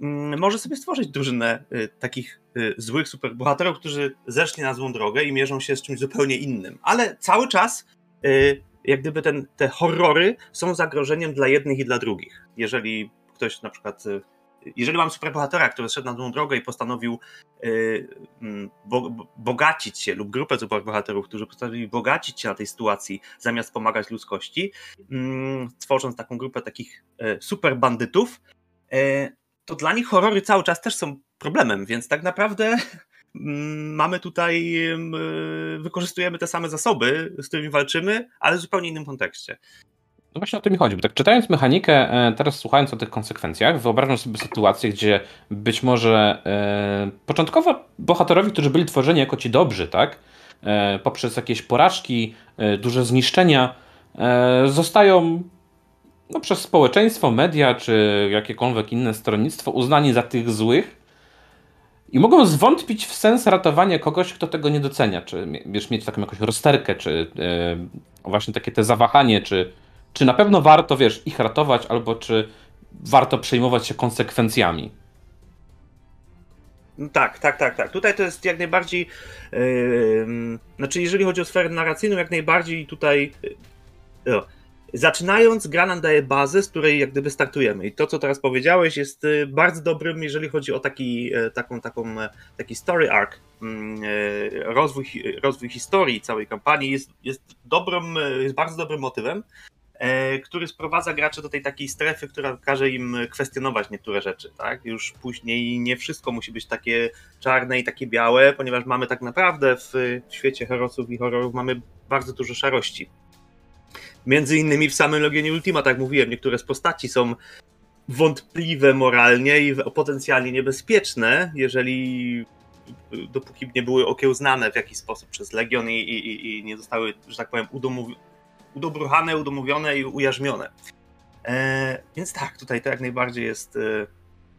Speaker 3: Mm, może sobie stworzyć drużynę y, takich y, złych superbohaterów, którzy zeszli na złą drogę i mierzą się z czymś zupełnie innym, ale cały czas y, jak gdyby ten, te horrory są zagrożeniem dla jednych i dla drugich. Jeżeli ktoś na przykład jeżeli mam superbohatera, który szedł na tą drogę i postanowił bo, bogacić się, lub grupę superbohaterów, którzy postanowili bogacić się na tej sytuacji, zamiast pomagać ludzkości, yy, tworząc taką grupę takich yy, super bandytów, yy, to dla nich horrory cały czas też są problemem, więc tak naprawdę Mm, mamy tutaj, wykorzystujemy te same zasoby, z którymi walczymy, ale w zupełnie innym kontekście.
Speaker 1: No właśnie o to mi chodzi, bo tak czytając mechanikę, e, teraz słuchając o tych konsekwencjach, wyobrażam sobie sytuację, gdzie być może e, początkowo bohaterowie, którzy byli tworzeni jako ci dobrzy, tak, e, poprzez jakieś porażki, e, duże zniszczenia, e, zostają no, przez społeczeństwo, media czy jakiekolwiek inne stronnictwo uznani za tych złych, i mogą zwątpić w sens ratowania kogoś, kto tego nie docenia. Czy wiesz, mieć taką jakąś rozterkę, czy yy, właśnie takie te zawahanie, czy, czy na pewno warto, wiesz, ich ratować, albo czy warto przejmować się konsekwencjami.
Speaker 3: No tak, tak, tak, tak. Tutaj to jest jak najbardziej. Yy, znaczy, jeżeli chodzi o sferę narracyjną, jak najbardziej tutaj. Yy, Zaczynając, gra nam daje bazę, z której jak gdyby startujemy. I to, co teraz powiedziałeś, jest y, bardzo dobrym, jeżeli chodzi o taki, e, taką, taką, e, taki story arc, mm, rozwój, rozwój historii całej kampanii jest, jest dobrym, jest bardzo dobrym motywem, który sprowadza graczy do tej takiej strefy, która każe im kwestionować niektóre rzeczy. Tak? Już później nie wszystko musi być takie czarne i takie białe, ponieważ mamy tak naprawdę w świecie herosów i horrorów mamy bardzo dużo szarości. Między innymi w samym Legionie Ultima, tak mówiłem, niektóre z postaci są wątpliwe moralnie i potencjalnie niebezpieczne, jeżeli dopóki nie były okiełznane w jakiś sposób przez Legion i, i, i nie zostały, że tak powiem, udomowi- udobruchane, udomowione i ujarzmione. E, więc tak, tutaj to jak najbardziej jest, e,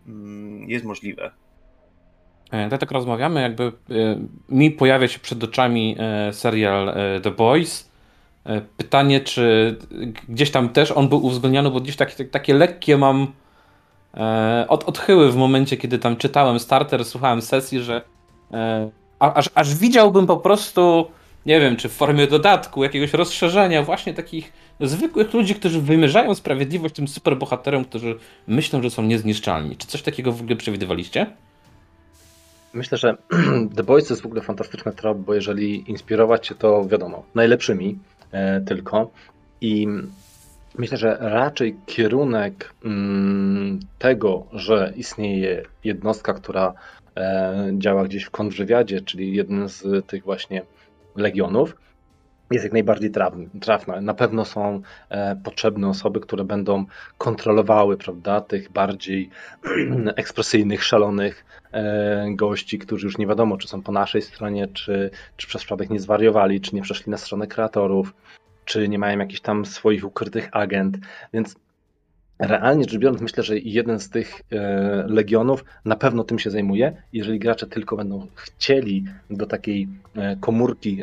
Speaker 3: mm, jest możliwe.
Speaker 1: E, tak rozmawiamy, jakby e, mi pojawia się przed oczami serial The Boys, pytanie, czy gdzieś tam też on był uwzględniony, bo gdzieś takie, takie lekkie mam od, odchyły w momencie, kiedy tam czytałem starter, słuchałem sesji, że aż, aż widziałbym po prostu, nie wiem, czy w formie dodatku, jakiegoś rozszerzenia, właśnie takich zwykłych ludzi, którzy wymierzają sprawiedliwość tym superbohaterom, którzy myślą, że są niezniszczalni. Czy coś takiego w ogóle przewidywaliście?
Speaker 2: Myślę, że The Boys to jest w ogóle fantastyczny trop, bo jeżeli inspirować się, to wiadomo, najlepszymi, E, tylko. I myślę, że raczej kierunek mm, tego, że istnieje jednostka, która e, działa gdzieś w kontrwywiadzie, czyli jeden z tych właśnie legionów, jest jak najbardziej trafna. Na pewno są e, potrzebne osoby, które będą kontrolowały prawda, tych bardziej ekspresyjnych, szalonych gości, którzy już nie wiadomo, czy są po naszej stronie, czy, czy przez przypadek nie zwariowali, czy nie przeszli na stronę kreatorów, czy nie mają jakichś tam swoich ukrytych agent. Więc realnie rzecz biorąc, myślę, że jeden z tych e, legionów na pewno tym się zajmuje. Jeżeli gracze tylko będą chcieli do takiej e, komórki,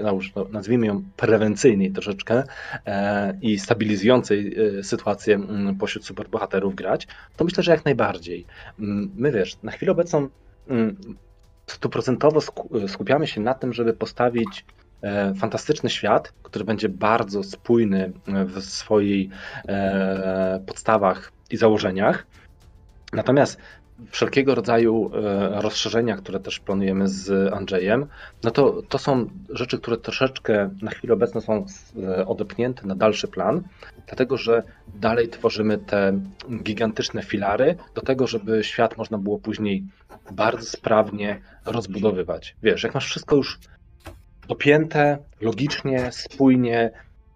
Speaker 2: nazwijmy ją prewencyjnej troszeczkę e, i stabilizującej sytuację pośród superbohaterów grać, to myślę, że jak najbardziej. My wiesz, na chwilę obecną stuprocentowo skupiamy się na tym, żeby postawić fantastyczny świat, który będzie bardzo spójny w swoich e, podstawach i założeniach. Natomiast wszelkiego rodzaju e, rozszerzenia, które też planujemy z Andrzejem, no to, to są rzeczy, które troszeczkę na chwilę obecną są odepchnięte na dalszy plan, dlatego że dalej tworzymy te gigantyczne filary do tego, żeby świat można było później bardzo sprawnie rozbudowywać. Wiesz, jak masz wszystko już dopięte, logicznie, spójnie,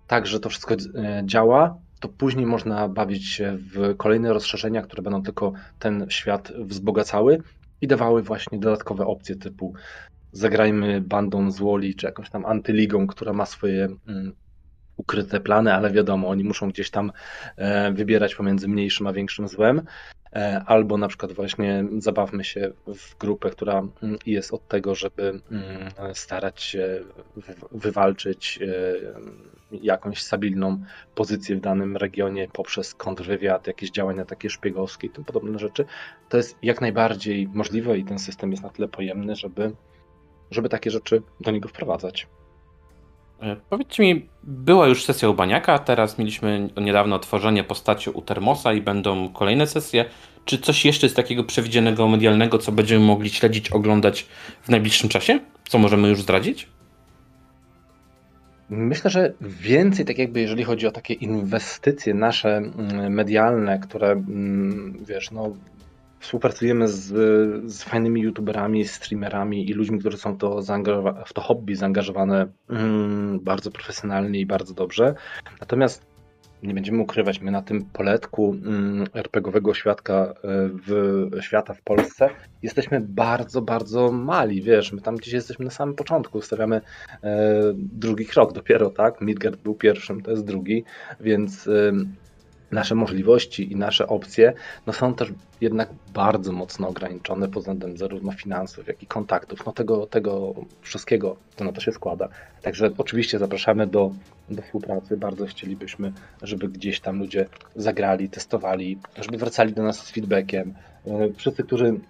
Speaker 2: tak, że to wszystko e, działa, to później można bawić się w kolejne rozszerzenia, które będą tylko ten świat wzbogacały i dawały właśnie dodatkowe opcje typu zagrajmy bandą z Woli, czy jakąś tam antyligą, która ma swoje mm, ukryte plany, ale wiadomo, oni muszą gdzieś tam e, wybierać pomiędzy mniejszym a większym złem. E, albo na przykład właśnie zabawmy się w grupę, która mm, jest od tego, żeby mm, starać się wywalczyć e, jakąś stabilną pozycję w danym regionie poprzez kontrwywiad, jakieś działania takie szpiegowskie i tym podobne rzeczy. To jest jak najbardziej możliwe i ten system jest na tyle pojemny, żeby, żeby takie rzeczy do niego wprowadzać.
Speaker 1: E, powiedzcie mi, była już sesja u Baniaka, teraz mieliśmy niedawno tworzenie postaci u Termosa i będą kolejne sesje. czy coś jeszcze jest takiego przewidzianego medialnego, co będziemy mogli śledzić, oglądać w najbliższym czasie? Co możemy już zdradzić?
Speaker 2: Myślę, że więcej, tak jakby jeżeli chodzi o takie inwestycje nasze mm, medialne, które mm, wiesz, no współpracujemy z, z fajnymi youtuberami, streamerami i ludźmi, którzy są to w to hobby zaangażowane mm, bardzo profesjonalnie i bardzo dobrze. Natomiast nie będziemy ukrywać, my na tym poletku mm, RPGowego świadka e, w, świata w Polsce jesteśmy bardzo, bardzo mali, wiesz, my tam gdzieś jesteśmy na samym początku, stawiamy e, drugi krok dopiero, tak? Midgard był pierwszym, to jest drugi, więc e, nasze możliwości i nasze opcje no są też jednak bardzo mocno ograniczone pod względem zarówno finansów, jak i kontaktów. No tego, tego wszystkiego to na to się składa. Także oczywiście zapraszamy do, do współpracy. Bardzo chcielibyśmy, żeby gdzieś tam ludzie zagrali, testowali, żeby wracali do nas z feedbackiem. E, wszyscy, którzy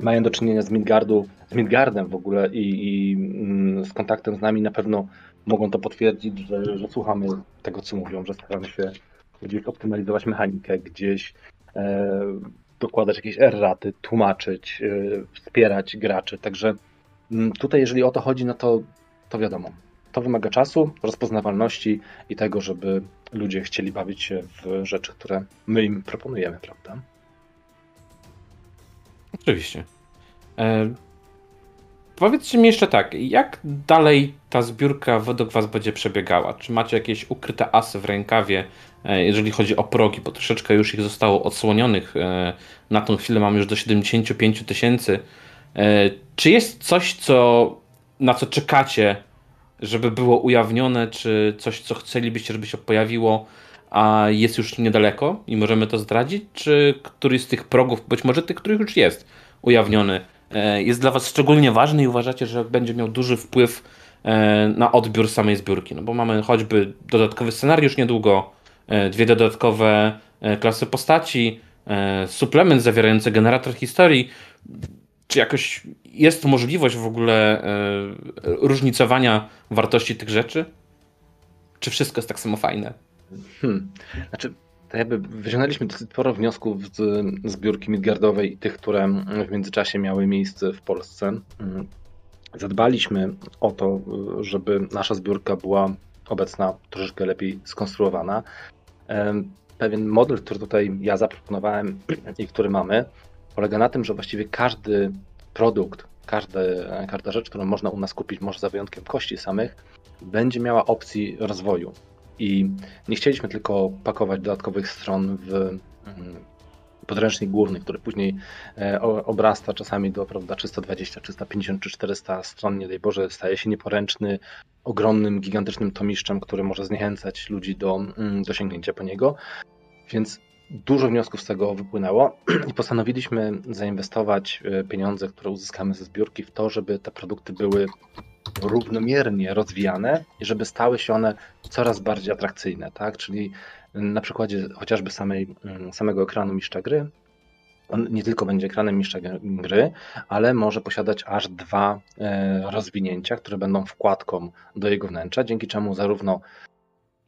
Speaker 2: mają do czynienia z Midgardu, z Midgardem w ogóle i, i mm, z kontaktem z nami na pewno mogą to potwierdzić, że, że słuchamy tego, co mówią, że staramy się gdzieś optymalizować mechanikę, gdzieś e, dokładać jakieś erraty, tłumaczyć, e, wspierać graczy. Także m, mm, tutaj, jeżeli o to chodzi, no to, to wiadomo. To wymaga czasu, rozpoznawalności i tego, żeby ludzie chcieli bawić się w rzeczy, które my im proponujemy, prawda?
Speaker 1: Oczywiście. E, powiedzcie mi jeszcze tak, jak dalej ta zbiórka według Was będzie przebiegała? Czy macie jakieś ukryte asy w rękawie, jeżeli chodzi o progi, bo troszeczkę już ich zostało odsłonionych. E, na tą chwilę mamy już do 75 tysięcy. E, czy jest coś, co, na co czekacie, żeby było ujawnione, czy coś, co chcielibyście, żeby się pojawiło, a jest już niedaleko i możemy to zdradzić? Czy któryś z tych progów, być może tych, których już jest ujawniony, jest dla Was szczególnie ważny i uważacie, że będzie miał duży wpływ na odbiór samej zbiórki? No bo mamy choćby dodatkowy scenariusz niedługo, E, dwie dodatkowe e, klasy postaci, e, suplement zawierający generator historii. Czy jakoś jest możliwość w ogóle różnicowania wartości tych rzeczy? Czy wszystko jest tak samo fajne?
Speaker 2: Hmm. Znaczy, to jakby wyciągnęliśmy dosyć sporo wniosków z zbiórki Midgardowej i tych, które w międzyczasie miały miejsce w Polsce. Hmm. Zadbaliśmy o to, żeby nasza zbiórka była obecna troszeczkę lepiej skonstruowana pewien model, który tutaj ja zaproponowałem i który mamy, polega na tym, że właściwie każdy produkt, każdy, każda rzecz, którą można u nas kupić, może za wyjątkiem kości samych, będzie miała opcji rozwoju. I nie chcieliśmy tylko pakować dodatkowych stron w mm, podręcznik główny, który później e, obrasta czasami do prawda, 320, 350 czy 400 stron, nie daj Boże, staje się nieporęczny, ogromnym, gigantycznym tomiszczem, który może zniechęcać ludzi do, mm, do sięgnięcia po niego. Więc dużo wniosków z tego wypłynęło i postanowiliśmy zainwestować e, pieniądze, które uzyskamy ze zbiórki, w to, żeby te produkty były równomiernie rozwijane i żeby stały się one coraz bardziej atrakcyjne, tak? Czyli na przykładzie chociażby samej, mm, samego ekranu mistrza gry, on nie tylko będzie ekranem mistrza gry, ale może posiadać aż dwa e, rozwinięcia, które będą wkładką do jego wnętrza, dzięki czemu zarówno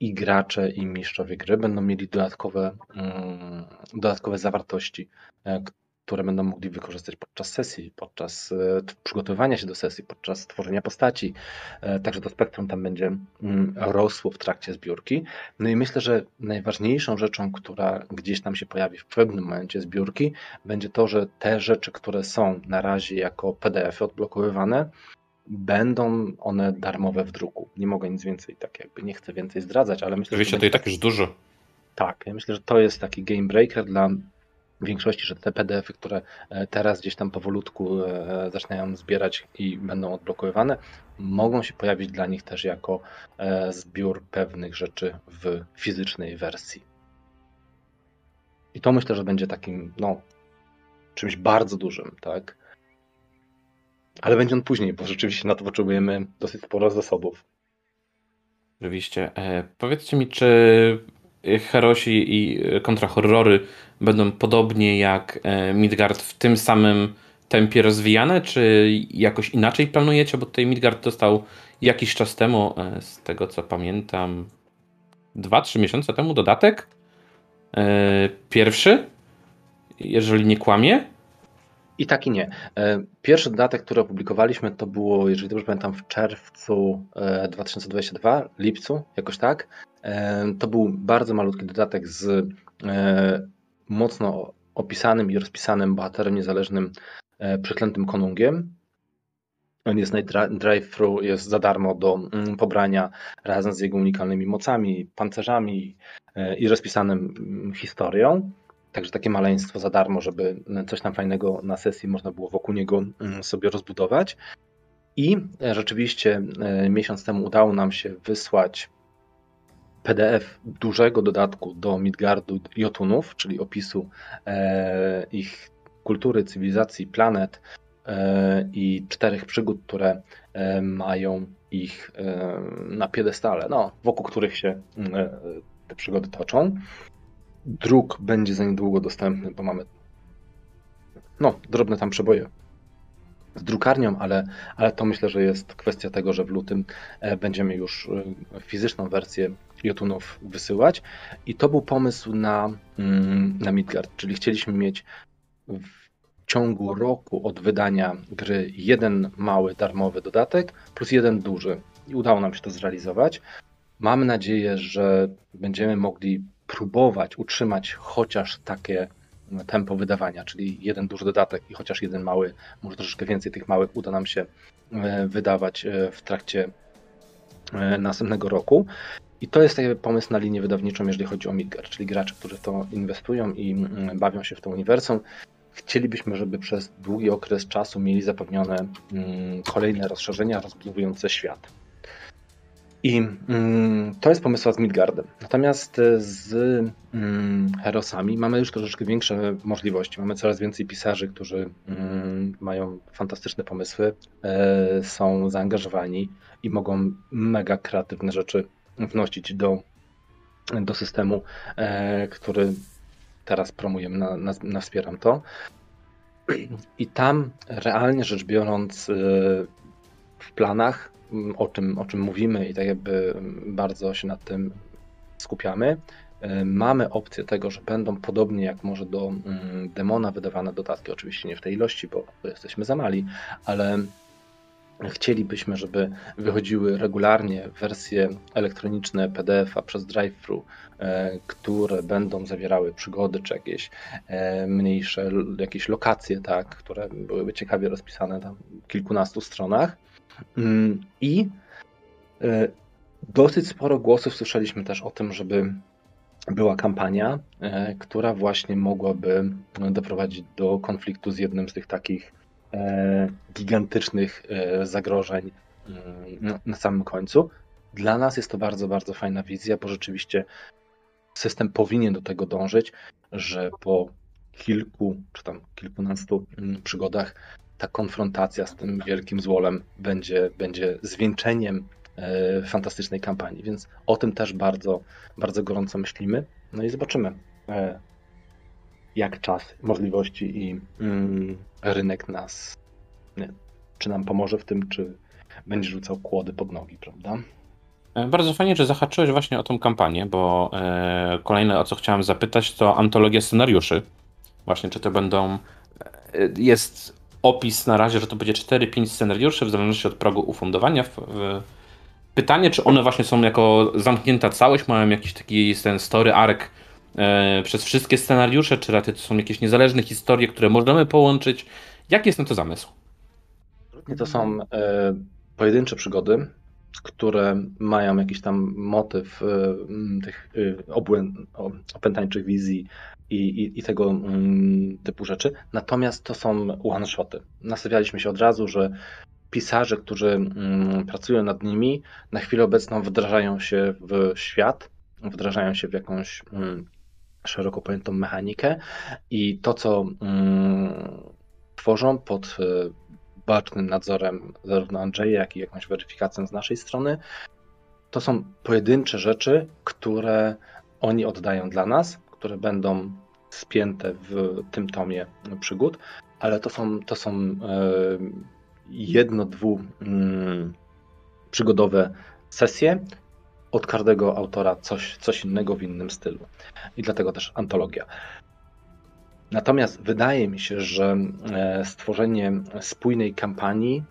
Speaker 2: i gracze, i mistrzowie gry będą mieli dodatkowe, mm, dodatkowe zawartości, e, które będą mogli wykorzystać podczas sesji, podczas e, przygotowywania się do sesji, podczas tworzenia postaci. E, także to spektrum tam będzie mm, rosło w trakcie zbiórki. No i myślę, że najważniejszą rzeczą, która gdzieś tam się pojawi w pewnym momencie zbiórki, będzie to, że te rzeczy, które są na razie jako PDF-y odblokowywane, będą one darmowe w druku. Nie mogę nic więcej, tak jakby nie chcę więcej zdradzać, ale myślę,
Speaker 1: Oczywiście
Speaker 2: że.
Speaker 1: to i tak już dużo.
Speaker 2: Tak, ja myślę, że to jest taki game breaker dla w większości, że te PDFy, które e, teraz gdzieś tam powolutku e, zaczynają zbierać i będą odblokowywane, mogą się pojawić dla nich też jako e, zbiór pewnych rzeczy w fizycznej wersji. I to myślę, że będzie takim, no, czymś bardzo dużym, tak? Ale będzie on później, bo rzeczywiście na to potrzebujemy dosyć sporo zasobów.
Speaker 1: Oczywiście. E, powiedzcie mi, czy Herosi i kontrahorrory będą podobnie jak e, Midgard w tym samym tempie rozwijane, czy jakoś inaczej planujecie? Bo tutaj Midgard dostał jakiś czas temu, e, z tego co pamiętam, 2-3 miesiące temu dodatek. E, pierwszy. jeżeli nie kłamie.
Speaker 2: I tak i nie. Pierwszy dodatek, który opublikowaliśmy, to było, jeżeli dobrze pamiętam, w czerwcu 2022, lipcu, jakoś tak. To był bardzo malutki dodatek z mocno opisanym i rozpisanym bohaterem niezależnym przeklętym konungiem, on jest drive-thru, jest za darmo do mm, pobrania razem z jego unikalnymi mocami, pancerzami e, i rozpisanym mm, historią. Także takie maleństwo za darmo, żeby coś tam fajnego na sesji można było wokół niego mm, sobie rozbudować. I e, rzeczywiście e, miesiąc temu udało nam się wysłać PDF dużego dodatku do Midgardu Jotunów, czyli opisu ich kultury, cywilizacji, planet, E, i czterech przygód, które e, mają ich e, na piedestale, no, wokół których się te przygody toczą. Druk będzie za niedługo dostępny, bo mamy no, drobne tam przeboje z drukarnią, ale, ale to myślę, że jest kwestia tego, że w lutym będziemy już fizyczną wersję Jotunów wysyłać. I to był pomysł na, mm, na Midgard, czyli chcieliśmy mieć ciągu roku od wydania gry jeden mały darmowy dodatek plus jeden duży. I udało nam się to zrealizować. Mamy nadzieję, że będziemy mogli próbować utrzymać chociaż takie tempo wydawania, czyli jeden duży dodatek i chociaż jeden mały, może troszeczkę więcej tych małych uda nam się e, wydawać e, w trakcie e, następnego roku. I to jest pomysł na linię wydawniczą, jeżeli chodzi o Midgar, czyli gracze, którzy to inwestują i mm, bawią się w to uniwersum chcielibyśmy, żeby przez długi okres czasu mieli zapewnione mm, kolejne rozszerzenia rozbudowujące świat. I mm, to jest pomysł z Midgardem. Natomiast z mm, Herosami mamy już troszeczkę większe możliwości. Mamy coraz więcej pisarzy, którzy mają fantastyczne pomysły, e, są zaangażowani i mogą mega kreatywne rzeczy wnosić do, do systemu, e, który teraz promujemy, na, na, na wspieram to. I tam realnie rzecz biorąc y, w planach, mm, o czym, o czym mówimy i tak jakby bardzo się nad tym skupiamy, y, mamy opcję tego, że będą podobnie jak może do demona wydawane dodatki, oczywiście nie w tej ilości, bo jesteśmy za mali, ale Chcielibyśmy, żeby wychodziły regularnie wersje elektroniczne PDF-a przez drive-thru, e, które będą zawierały przygody czy jakieś e, mniejsze jakieś lokacje, tak, które byłyby ciekawie rozpisane na kilkunastu stronach. Mm, I e, dosyć sporo głosów słyszeliśmy też o tym, żeby była kampania, która właśnie mogłaby doprowadzić do konfliktu z jednym z tych takich E, gigantycznych e, zagrożeń mm, na samym końcu. Dla nas jest to bardzo, bardzo fajna wizja, bo rzeczywiście system powinien do tego dążyć, że po kilku czy tam kilkunastu mm, przygodach ta konfrontacja z tym wielkim złolem będzie, będzie zwieńczeniem e, fantastycznej kampanii, więc o tym też bardzo, bardzo gorąco myślimy. No i zobaczymy, jak czas, możliwości i mm, rynek nas, czy nam pomoże w tym, czy będzie rzucał kłody pod nogi, prawda?
Speaker 1: E, bardzo fajnie, że zahaczyłeś właśnie o tą kampanię, bo e, kolejne o co chciałem zapytać to antologia scenariuszy. Właśnie, czy to będą. E, jest opis na razie, że to będzie 4-5 scenariuszy w zależności od progu ufundowania. Pytanie, czy one właśnie są jako zamknięta całość, mają jakiś taki ten story arc e, przez wszystkie scenariusze, czy raczej to są jakieś niezależne historie, które możemy połączyć. Jaki jest na to zamysł?
Speaker 2: To są e, pojedyncze przygody, które mają jakiś tam motyw e, tych e, obłę, opętańczych wizji i, i, i tego mm, typu rzeczy. Natomiast to są one-shoty. Nastawialiśmy się od razu, że pisarze, którzy mm, pracują nad nimi, na chwilę obecną wdrażają się w świat, wdrażają się w jakąś mm, szeroko pojętą mechanikę i to, co tworzą pod bacznym nadzorem zarówno Andrzeja, jak i jakąś weryfikacją z naszej strony. To są pojedyncze rzeczy, które oni oddają dla nas, które będą spięte w tym tomie przygód, ale to są, to są e, jedno, dwu mm, przygodowe sesje, od każdego autora coś, coś innego w innym stylu. I dlatego też antologia. Natomiast wydaje mi się, że e, stworzenie spójnej kampanii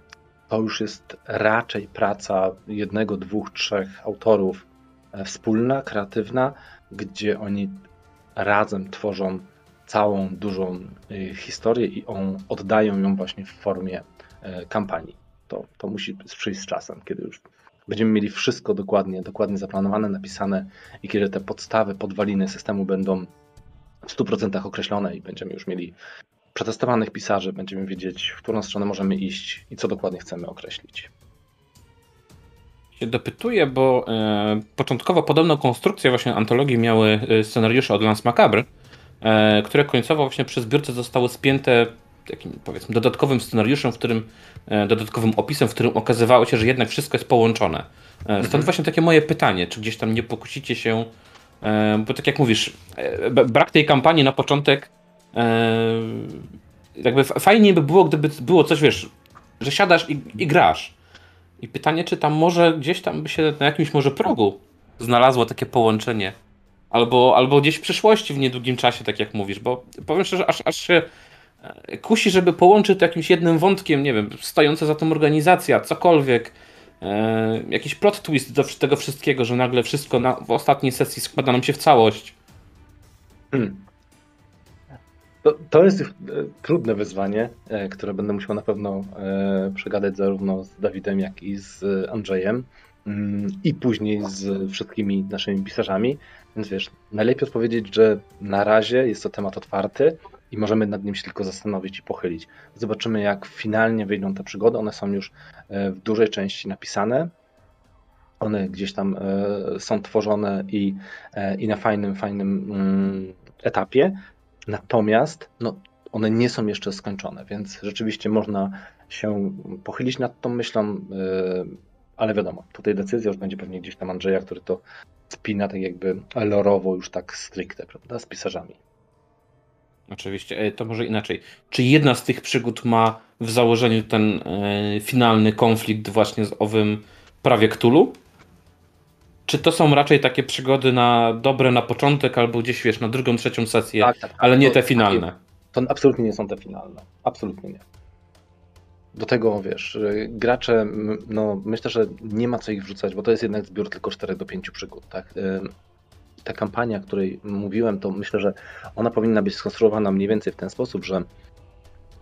Speaker 2: to już jest raczej praca jednego, dwóch, trzech autorów e, wspólna, kreatywna, gdzie oni razem tworzą całą dużą e, historię i on, oddają ją właśnie w formie kampanii. To, to musi przyjść z czasem, kiedy już będziemy mieli wszystko dokładnie, dokładnie zaplanowane, napisane i kiedy te podstawy, podwaliny systemu będą w 100% określone i będziemy już mieli przetestowanych pisarzy, będziemy wiedzieć, w którą stronę możemy iść i co dokładnie chcemy określić.
Speaker 1: Się dopytuję, bo e, początkowo podobną konstrukcję właśnie antologii miały e, scenariusze od Lance Macabre, e, które końcowo właśnie przy zbiórce zostały spięte takim powiedzmy dodatkowym scenariuszem, w którym e, dodatkowym opisem, w którym okazywało się, że jednak wszystko jest połączone. E, stąd mhm. właśnie takie moje pytanie, czy gdzieś tam nie pokusicie się bo tak jak mówisz, e, brak tej kampanii na początek e, jakby fajnie by było, gdyby było coś, wiesz, że siadasz i, i grasz. I pytanie, czy tam może gdzieś tam by się na jakimś może progu znalazło takie połączenie. Albo, albo gdzieś w przyszłości w niedługim czasie, tak jak mówisz, bo powiem szczerze, aż, aż się kusi, żeby połączyć to jakimś jednym wątkiem, nie wiem, stojąca za tą organizacja, cokolwiek, e, jakiś plot twist do tego wszystkiego, że nagle wszystko na, w ostatniej sesji składa nam się w całość. Hmm.
Speaker 2: To, to jest e, trudne wyzwanie, e, które będę musiał na pewno przegadać zarówno z Dawidem, jak i z Andrzejem mm, i później z wszystkimi naszymi pisarzami. Więc wiesz, najlepiej odpowiedzieć, że na razie jest to temat otwarty, i możemy nad nim się tylko zastanowić i pochylić. Zobaczymy, jak finalnie wyjdą te przygody. One są już e, w dużej części napisane. One gdzieś tam e, są tworzone i, e, i na fajnym, fajnym mm, etapie. Natomiast no, one nie są jeszcze skończone, więc rzeczywiście można się pochylić nad tą myślą, ale wiadomo, tutaj decyzja już będzie pewnie gdzieś tam Andrzeja, który to spina tak jakby lorowo już tak stricte, prawda, z pisarzami.
Speaker 1: Oczywiście, e, to może inaczej. Czy jedna z tych przygód ma w założeniu ten e, finalny konflikt właśnie z owym prawie Ktulu? Czy to są raczej takie przygody na dobre na początek, albo gdzieś wiesz, na drugą, trzecią sesję, tak, tak, tak. ale nie te finalne?
Speaker 2: To absolutnie nie są te finalne. Absolutnie nie. Do tego wiesz, gracze, no myślę, że nie ma co ich wrzucać, bo to jest jednak zbiór tylko 4 do 5 przygód, tak? Ta kampania, o której mówiłem, to myślę, że ona powinna być skonstruowana mniej więcej w ten sposób, że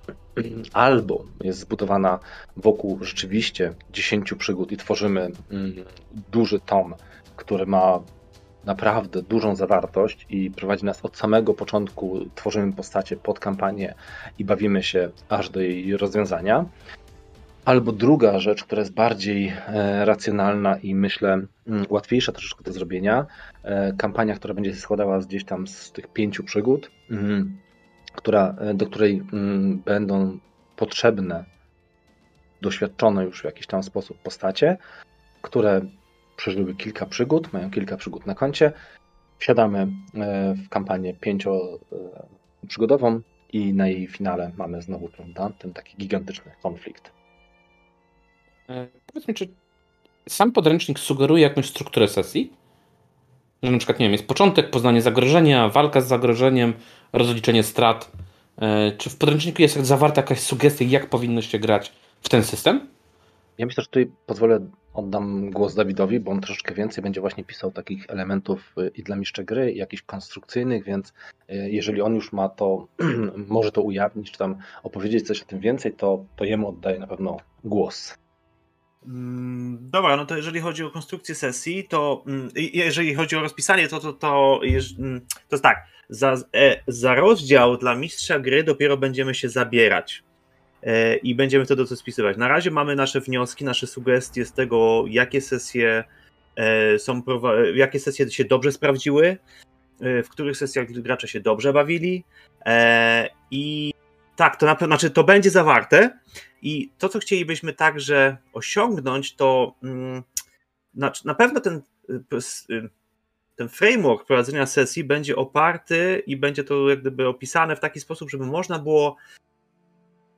Speaker 2: albo jest zbudowana wokół rzeczywiście 10 przygód i tworzymy mm, duży tom, który ma naprawdę dużą zawartość i prowadzi nas od samego początku, tworzymy postacie pod kampanię i bawimy się aż do jej rozwiązania. Albo druga rzecz, która jest bardziej e, racjonalna i myślę mm, łatwiejsza troszeczkę do zrobienia, e, kampania, która będzie się składała gdzieś tam z tych pięciu przygód, mm, która, e, do której mm, będą potrzebne doświadczone już w jakiś tam sposób postacie, które przeżyły kilka przygód, mają kilka przygód na koncie. Wsiadamy w kampanię pięcioprzygodową i na jej finale mamy znowu prawda, ten taki gigantyczny konflikt.
Speaker 1: E, powiedz mi, czy sam podręcznik sugeruje jakąś strukturę sesji? Że na przykład, nie wiem, jest początek, poznanie zagrożenia, walka z zagrożeniem, rozliczenie strat. E, czy w podręczniku jest zawarta jakaś sugestia, jak powinno się grać w ten system?
Speaker 2: Ja myślę, że tutaj pozwolę, oddam głos Dawidowi, bo on troszeczkę więcej będzie właśnie pisał takich elementów e, i dla mistrza gry, jakichś konstrukcyjnych, więc jeżeli on już ma to, może to ujawnić, czy tam opowiedzieć coś o tym więcej, to, to jemu oddaję na pewno głos.
Speaker 3: Mm, dobra, no to jeżeli chodzi o konstrukcję sesji, to mm, jeżeli chodzi o rozpisanie, to, to, to, mm, to jest tak. Za, e, za rozdział dla mistrza gry dopiero będziemy się zabierać e, i będziemy wtedy to spisywać. Na razie mamy nasze wnioski, nasze sugestie z tego, jakie sesje e, są, jakie sesje się dobrze sprawdziły, w których sesjach gracze się dobrze bawili i tak, to na znaczy to będzie zawarte i to, co chcielibyśmy także osiągnąć, to mm, na, na pewno ten, y, y, ten framework prowadzenia sesji będzie oparty i będzie to jak gdyby opisane w taki sposób, żeby można było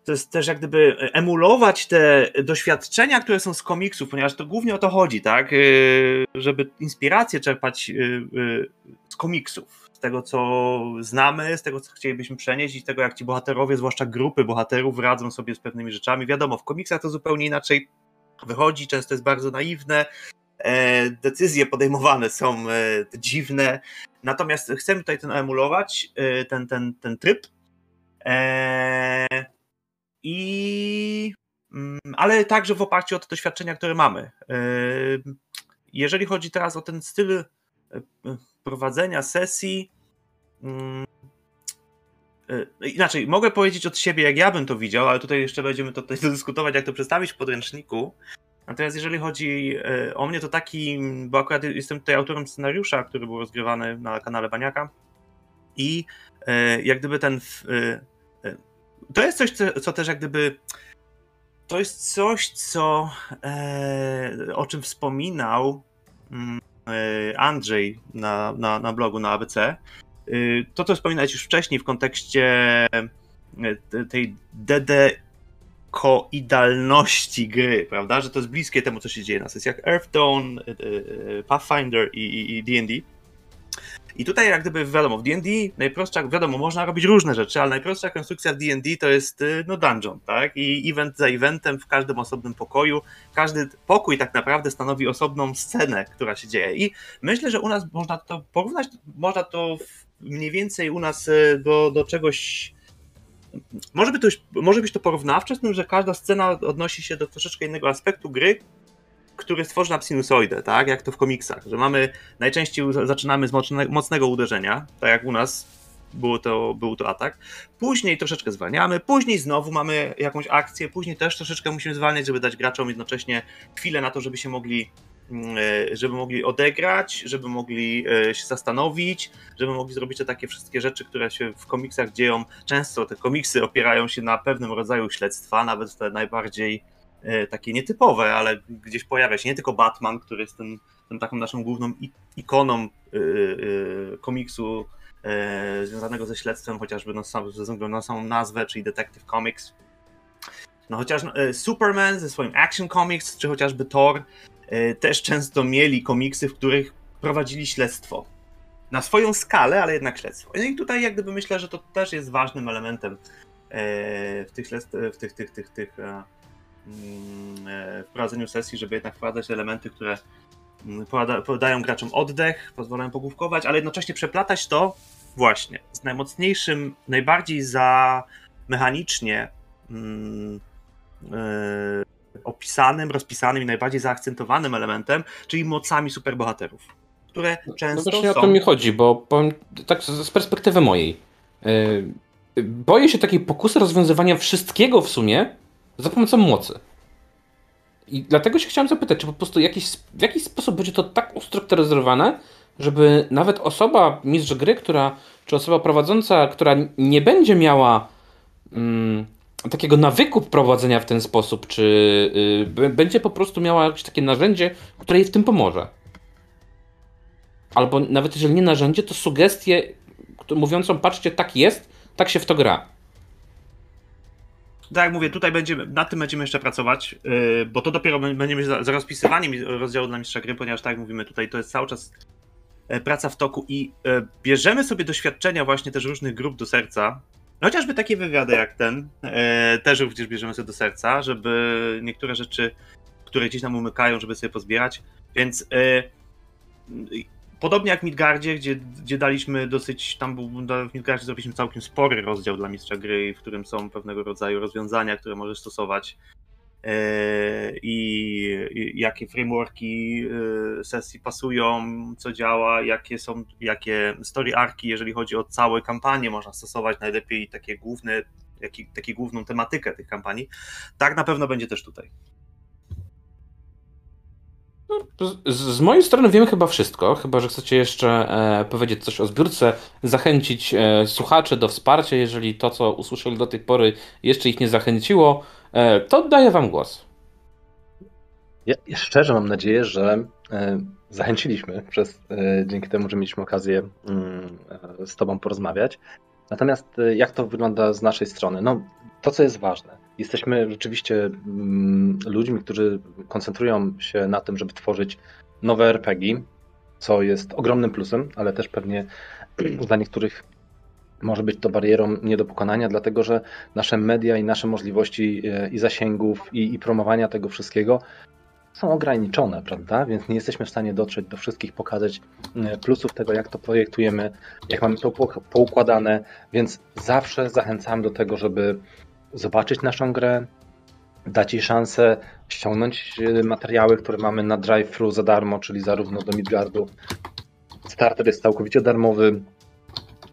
Speaker 3: to jest też jak gdyby emulować te doświadczenia, które są z komiksów, ponieważ to głównie o to chodzi, tak? Y, żeby inspirację czerpać z komiksów, tego, co znamy, z tego, co chcielibyśmy przenieść i tego, jak ci bohaterowie, zwłaszcza grupy bohaterów, radzą sobie z pewnymi rzeczami. Wiadomo, w komiksach to zupełnie inaczej wychodzi, często jest bardzo naiwne, e, decyzje podejmowane są e, dziwne, natomiast chcemy tutaj ten emulować, e, ten, ten, ten tryb i mm, ale także w oparciu o te doświadczenia, które mamy. Jeżeli chodzi teraz o ten styl prowadzenia sesji, mm, Inaczej, mogę powiedzieć od siebie, jak ja bym to widział, ale tutaj jeszcze będziemy to dyskutować, jak to przedstawić w podręczniku. Natomiast jeżeli chodzi e, o mnie, to taki, bo akurat jestem tutaj autorem scenariusza, który był rozgrywany na kanale Baniaka i e, jak gdyby ten. E, to jest coś, co też jak gdyby. To jest coś, co o czym wspominał mm, Andrzej na, na, na blogu na ABC. To, co wspominałeś już wcześniej w kontekście tej DD koidalności gry, prawda? Że to jest bliskie temu, co się dzieje na sesjach Earthdawn, e, e, Pathfinder i D&D. I tutaj jak gdyby wiadomo, w D&D najprostsza, wiadomo, można robić różne rzeczy, ale najprostsza konstrukcja w D&D to jest e, no dungeon, tak? I event za eventem w każdym osobnym pokoju. Każdy pokój tak naprawdę stanowi osobną scenę, która się dzieje. I myślę, że u nas można to porównać, można to mniej więcej u nas do, do czegoś może, by to, może być to porównawcze z tym, że każda scena odnosi się do troszeczkę innego aspektu gry, który stworzy nam sinusoidę, tak? Jak to w komiksach, że mamy najczęściej zaczynamy z mocnego uderzenia, tak jak u nas było to, był to atak. Później troszeczkę zwalniamy, później znowu mamy jakąś akcję, później też troszeczkę musimy zwalniać, żeby dać graczom jednocześnie chwilę na to, żeby się mogli Mm, e, żeby mogli odegrać, żeby mogli e, się zastanowić, żeby mogli zrobić te takie wszystkie rzeczy, które się w komiksach dzieją. Często te komiksy opierają się na pewnym rodzaju śledztwa, nawet te najbardziej takie nietypowe, ale gdzieś pojawia się nie tylko Batman, który jest ten, ten taką naszą główną ikoną komiksu związanego ze śledztwem, chociażby no, ze względu na samą nazwę, czyli Detective Comics. No chociaż Superman ze swoim Action Comics, czy chociażby Thor, E, też często mieli komiksy, w których prowadzili śledztwo. Na swoją skalę, ale jednak śledztwo. No i tutaj jak gdyby myślę, że to też jest ważnym elementem e, w tych, w tych, tych, tych, tych e, mm, w prowadzeniu sesji, żeby jednak wprowadzać elementy, które mm, podają graczom oddech, pozwalają pogłówkować, ale jednocześnie przeplatać to właśnie z najmocniejszym, najbardziej za mechanicznie mm, opisanym, rozpisanym i najbardziej zaakcentowanym elementem, czyli mocami superbohaterów, które no, często no właśnie
Speaker 1: są... o to mi chodzi, bo powiem tak z perspektywy mojej. Yy, boję się takiej pokusy rozwiązywania wszystkiego w sumie za pomocą mocy. I dlatego się chciałem zapytać, czy po prostu jakiś, w jakiś sposób będzie to tak ustrukturyzowane, żeby nawet osoba, mistrz gry, która, czy osoba prowadząca, która nie będzie miała mm, takiego nawyku prowadzenia w ten sposób, czy y, będzie po prostu miała jakieś takie narzędzie, które jej w tym pomoże. Albo nawet jeżeli nie narzędzie, to sugestie mówiącą, patrzcie, tak jest, tak się w to gra.
Speaker 3: Tak jak mówię, tutaj będziemy, nad tym będziemy jeszcze pracować, yy, bo to dopiero będziemy za rozpisywaniem rozdziału dla mistrza gry, ponieważ tak jak mówimy, tutaj to jest cały czas e, praca w toku i e, bierzemy sobie doświadczenia właśnie też różnych grup do serca, chociażby takie wywiady jak ten e, też również bierzemy sobie do serca, żeby niektóre rzeczy, które gdzieś nam umykają, żeby sobie pozbierać. Więc podobnie jak w Midgardzie, gdzie, gdzie daliśmy dosyć, tam był, w Midgardzie zrobiliśmy całkiem spory rozdział dla mistrza gry, w którym są pewnego rodzaju rozwiązania, które możesz stosować E, i jakie frameworki e, sesji pasują, co działa, jakie są, jakie story arki, jeżeli chodzi o całe kampanie, można stosować najlepiej takie główne, jaki, takie główną tematykę tych kampanii. Tak na pewno będzie też tutaj.
Speaker 1: No, z, z, mojej strony wiemy chyba wszystko, chyba że chcecie jeszcze e, powiedzieć coś o zbiórce, zachęcić e, słuchaczy do wsparcia, jeżeli to, co usłyszeli do tej pory, jeszcze ich nie zachęciło E, to oddaję Wam głos.
Speaker 2: Ja szczerze mam nadzieję, że e, zachęciliśmy przez, e, dzięki temu, że mieliśmy okazję mm, z Tobą porozmawiać. Natomiast jak to wygląda z naszej strony? No, to, co jest ważne. Jesteśmy rzeczywiście mm, ludźmi, którzy koncentrują się na tym, żeby tworzyć nowe RPG. co jest ogromnym plusem, ale też pewnie dla niektórych może być to barierą nie do pokonania, dlatego że nasze media i nasze możliwości e, i zasięgów i, i promowania tego wszystkiego są ograniczone, prawda? Więc nie jesteśmy w stanie dotrzeć do wszystkich, pokazać e, plusów tego, jak to projektujemy, jak mamy to poukładane, więc zawsze zachęcam do tego, żeby zobaczyć naszą grę, dać jej szansę, ściągnąć e, materiały, które mamy na drive-thru za darmo, czyli zarówno do Midgardu. Starter jest całkowicie darmowy,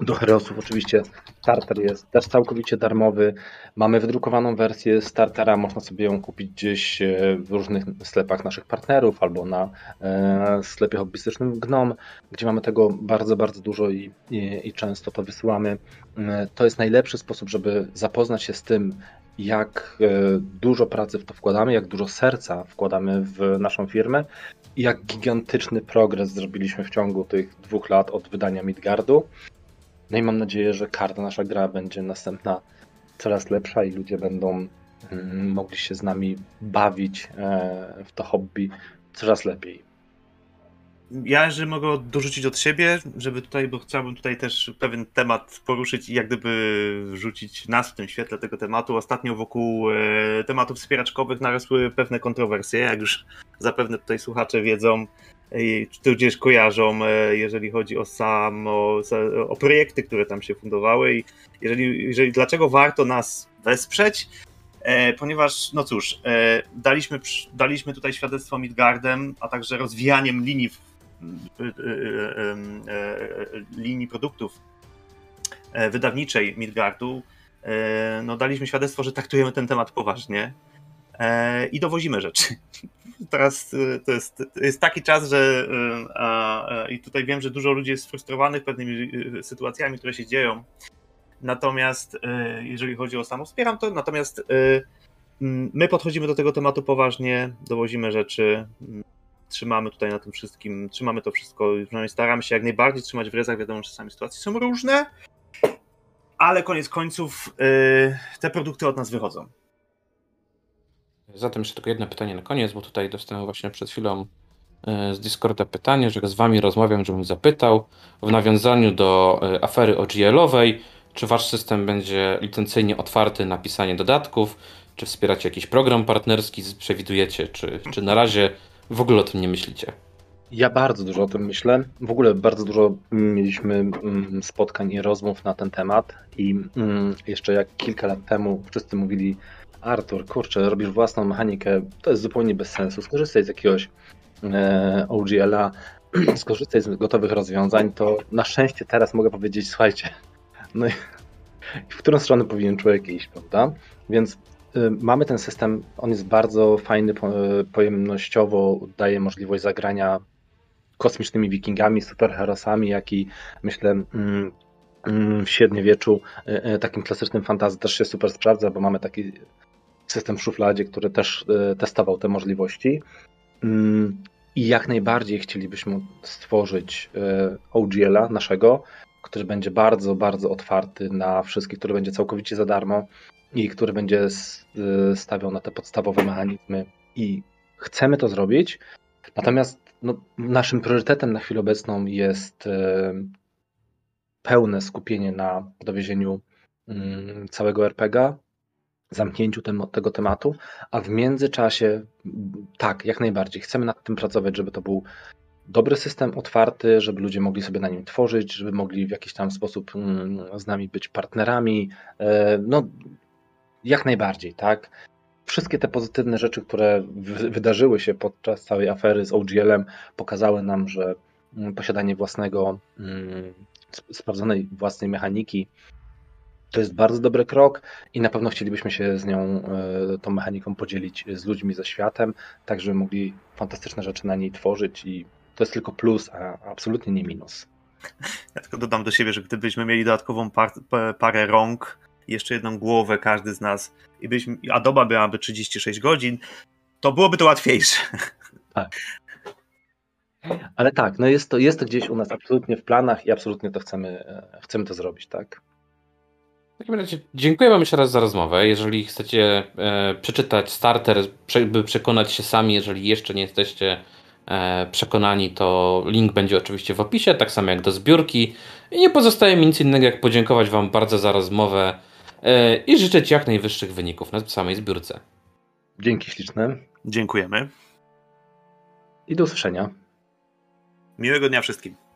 Speaker 2: do Herosów oczywiście starter jest też całkowicie darmowy. Mamy wydrukowaną wersję startera, można sobie ją kupić gdzieś e, w różnych sklepach naszych partnerów albo na e, sklepie hobbystycznym GNOM, gdzie mamy tego bardzo, bardzo dużo i, i, i często to wysyłamy. E, to jest najlepszy sposób, żeby zapoznać się z tym, jak dużo pracy w to wkładamy, jak dużo serca wkładamy w naszą firmę i jak gigantyczny progres zrobiliśmy w ciągu tych dwóch lat od wydania Midgardu. No i mam nadzieję, że każda nasza gra będzie następna coraz lepsza i ludzie będą mm, mogli się z nami bawić e, w to hobby coraz lepiej.
Speaker 3: Ja, jeżeli mogę dorzucić od siebie, żeby tutaj, bo chciałbym tutaj też pewien temat poruszyć i jak gdyby wrzucić nas w tym świetle tego tematu. Ostatnio wokół e, tematów wspieraczkowych narosły pewne kontrowersje, jak już zapewne tutaj słuchacze wiedzą gdzieś kojarzą, e, jeżeli chodzi o sam, o, o, projekty, które tam się fundowały i jeżeli, jeżeli dlaczego warto nas wesprzeć, e, ponieważ, no cóż, e, daliśmy, daliśmy tutaj świadectwo Midgardem, a także rozwijaniem linii, linii produktów wydawniczej Midgardu, no daliśmy świadectwo, że traktujemy ten temat poważnie i dowozimy rzeczy teraz y, to jest, to jest taki czas, że y, a, i tutaj wiem, że dużo ludzi jest sfrustrowanych pewnymi y, sytuacjami, które się dzieją. Natomiast jeżeli chodzi o samo wspieram to, natomiast my podchodzimy do tego tematu poważnie, dowozimy rzeczy, trzymamy tutaj na tym wszystkim, trzymamy to wszystko, przynajmniej staramy się jak najbardziej trzymać w rezach, wiadomo, że czasami sytuacje są różne, ale koniec końców te produkty od nas wychodzą.
Speaker 1: Zatem jeszcze tylko jedno pytanie na koniec, bo tutaj dostałem właśnie przed chwilą e, z Discorda pytanie, że z wami rozmawiam, żebym zapytał w nawiązaniu do e, afery OGL-owej, czy wasz system będzie licencyjnie otwarty na pisanie dodatków, czy wspieracie jakiś program partnerski, przewidujecie, czy, czy na razie w ogóle o tym nie myślicie?
Speaker 2: Ja bardzo dużo o tym myślę. W ogóle bardzo dużo mieliśmy mm, spotkań i rozmów na ten temat i mm, jeszcze jak kilka lat temu wszyscy mówili, Artur, kurczę, robisz własną mechanikę, to jest zupełnie bez sensu. Skorzystaj z jakiegoś e, OGL-a, skorzystaj z gotowych rozwiązań, to na szczęście teraz mogę powiedzieć, słuchajcie, no i w którą stronę powinien człowiek iść, prawda? Więc y, mamy ten system, on jest bardzo fajny po, pojemnościowo, daje możliwość zagrania kosmicznymi wikingami, superherosami, jak i myślę mm, mm w średniowieczu y, y, takim klasycznym fantazy też się super sprawdza, bo mamy taki system w szufladzie, który też e, testował te możliwości. Mm, I jak najbardziej chcielibyśmy stworzyć e, OGL-a naszego, który będzie bardzo, bardzo otwarty na wszystkich, który będzie całkowicie za darmo i który będzie e, stawiał na te podstawowe mechanizmy. I chcemy to zrobić, natomiast no, naszym priorytetem na chwilę obecną jest pełne skupienie na dowiezieniu mm, całego RPGa zamknięciu tem, tego tematu, a w międzyczasie tak, jak najbardziej. Chcemy nad tym pracować, żeby to był dobry system, otwarty, żeby ludzie mogli sobie na nim tworzyć, żeby mogli w jakiś tam sposób mm, z nami być partnerami. E, no, jak najbardziej, tak. Wszystkie te pozytywne rzeczy, które wydarzyły się podczas całej afery z OGL-em, pokazały nam, że mm, posiadanie własnego, mm, sprawdzonej własnej mechaniki, to jest bardzo dobry krok i na pewno chcielibyśmy się z nią, e, tą mechaniką podzielić z ludźmi, ze światem, tak żeby mogli fantastyczne rzeczy na niej tworzyć i to jest tylko plus, a absolutnie nie minus.
Speaker 3: Ja tylko dodam do siebie, że gdybyśmy mieli dodatkową par, parę rąk, jeszcze jedną głowę każdy z nas i byśmy, a doba byłaby 36 godzin, to byłoby to łatwiejsze.
Speaker 2: Tak. Ale tak, no jest to, jest to gdzieś u nas absolutnie w planach i absolutnie to chcemy, e, chcemy to zrobić, tak?
Speaker 1: W takim razie dziękuję Wam jeszcze raz za rozmowę. Jeżeli chcecie e, przeczytać starter, prze, by przekonać się sami, jeżeli jeszcze nie jesteście e, przekonani, to link będzie oczywiście w opisie, tak samo jak do zbiórki. I nie pozostaje mi nic innego, jak podziękować Wam bardzo za rozmowę e, i życzyć jak najwyższych wyników na samej zbiórce.
Speaker 2: Dzięki śliczne.
Speaker 3: Dziękujemy.
Speaker 2: I do usłyszenia.
Speaker 3: Miłego dnia wszystkim.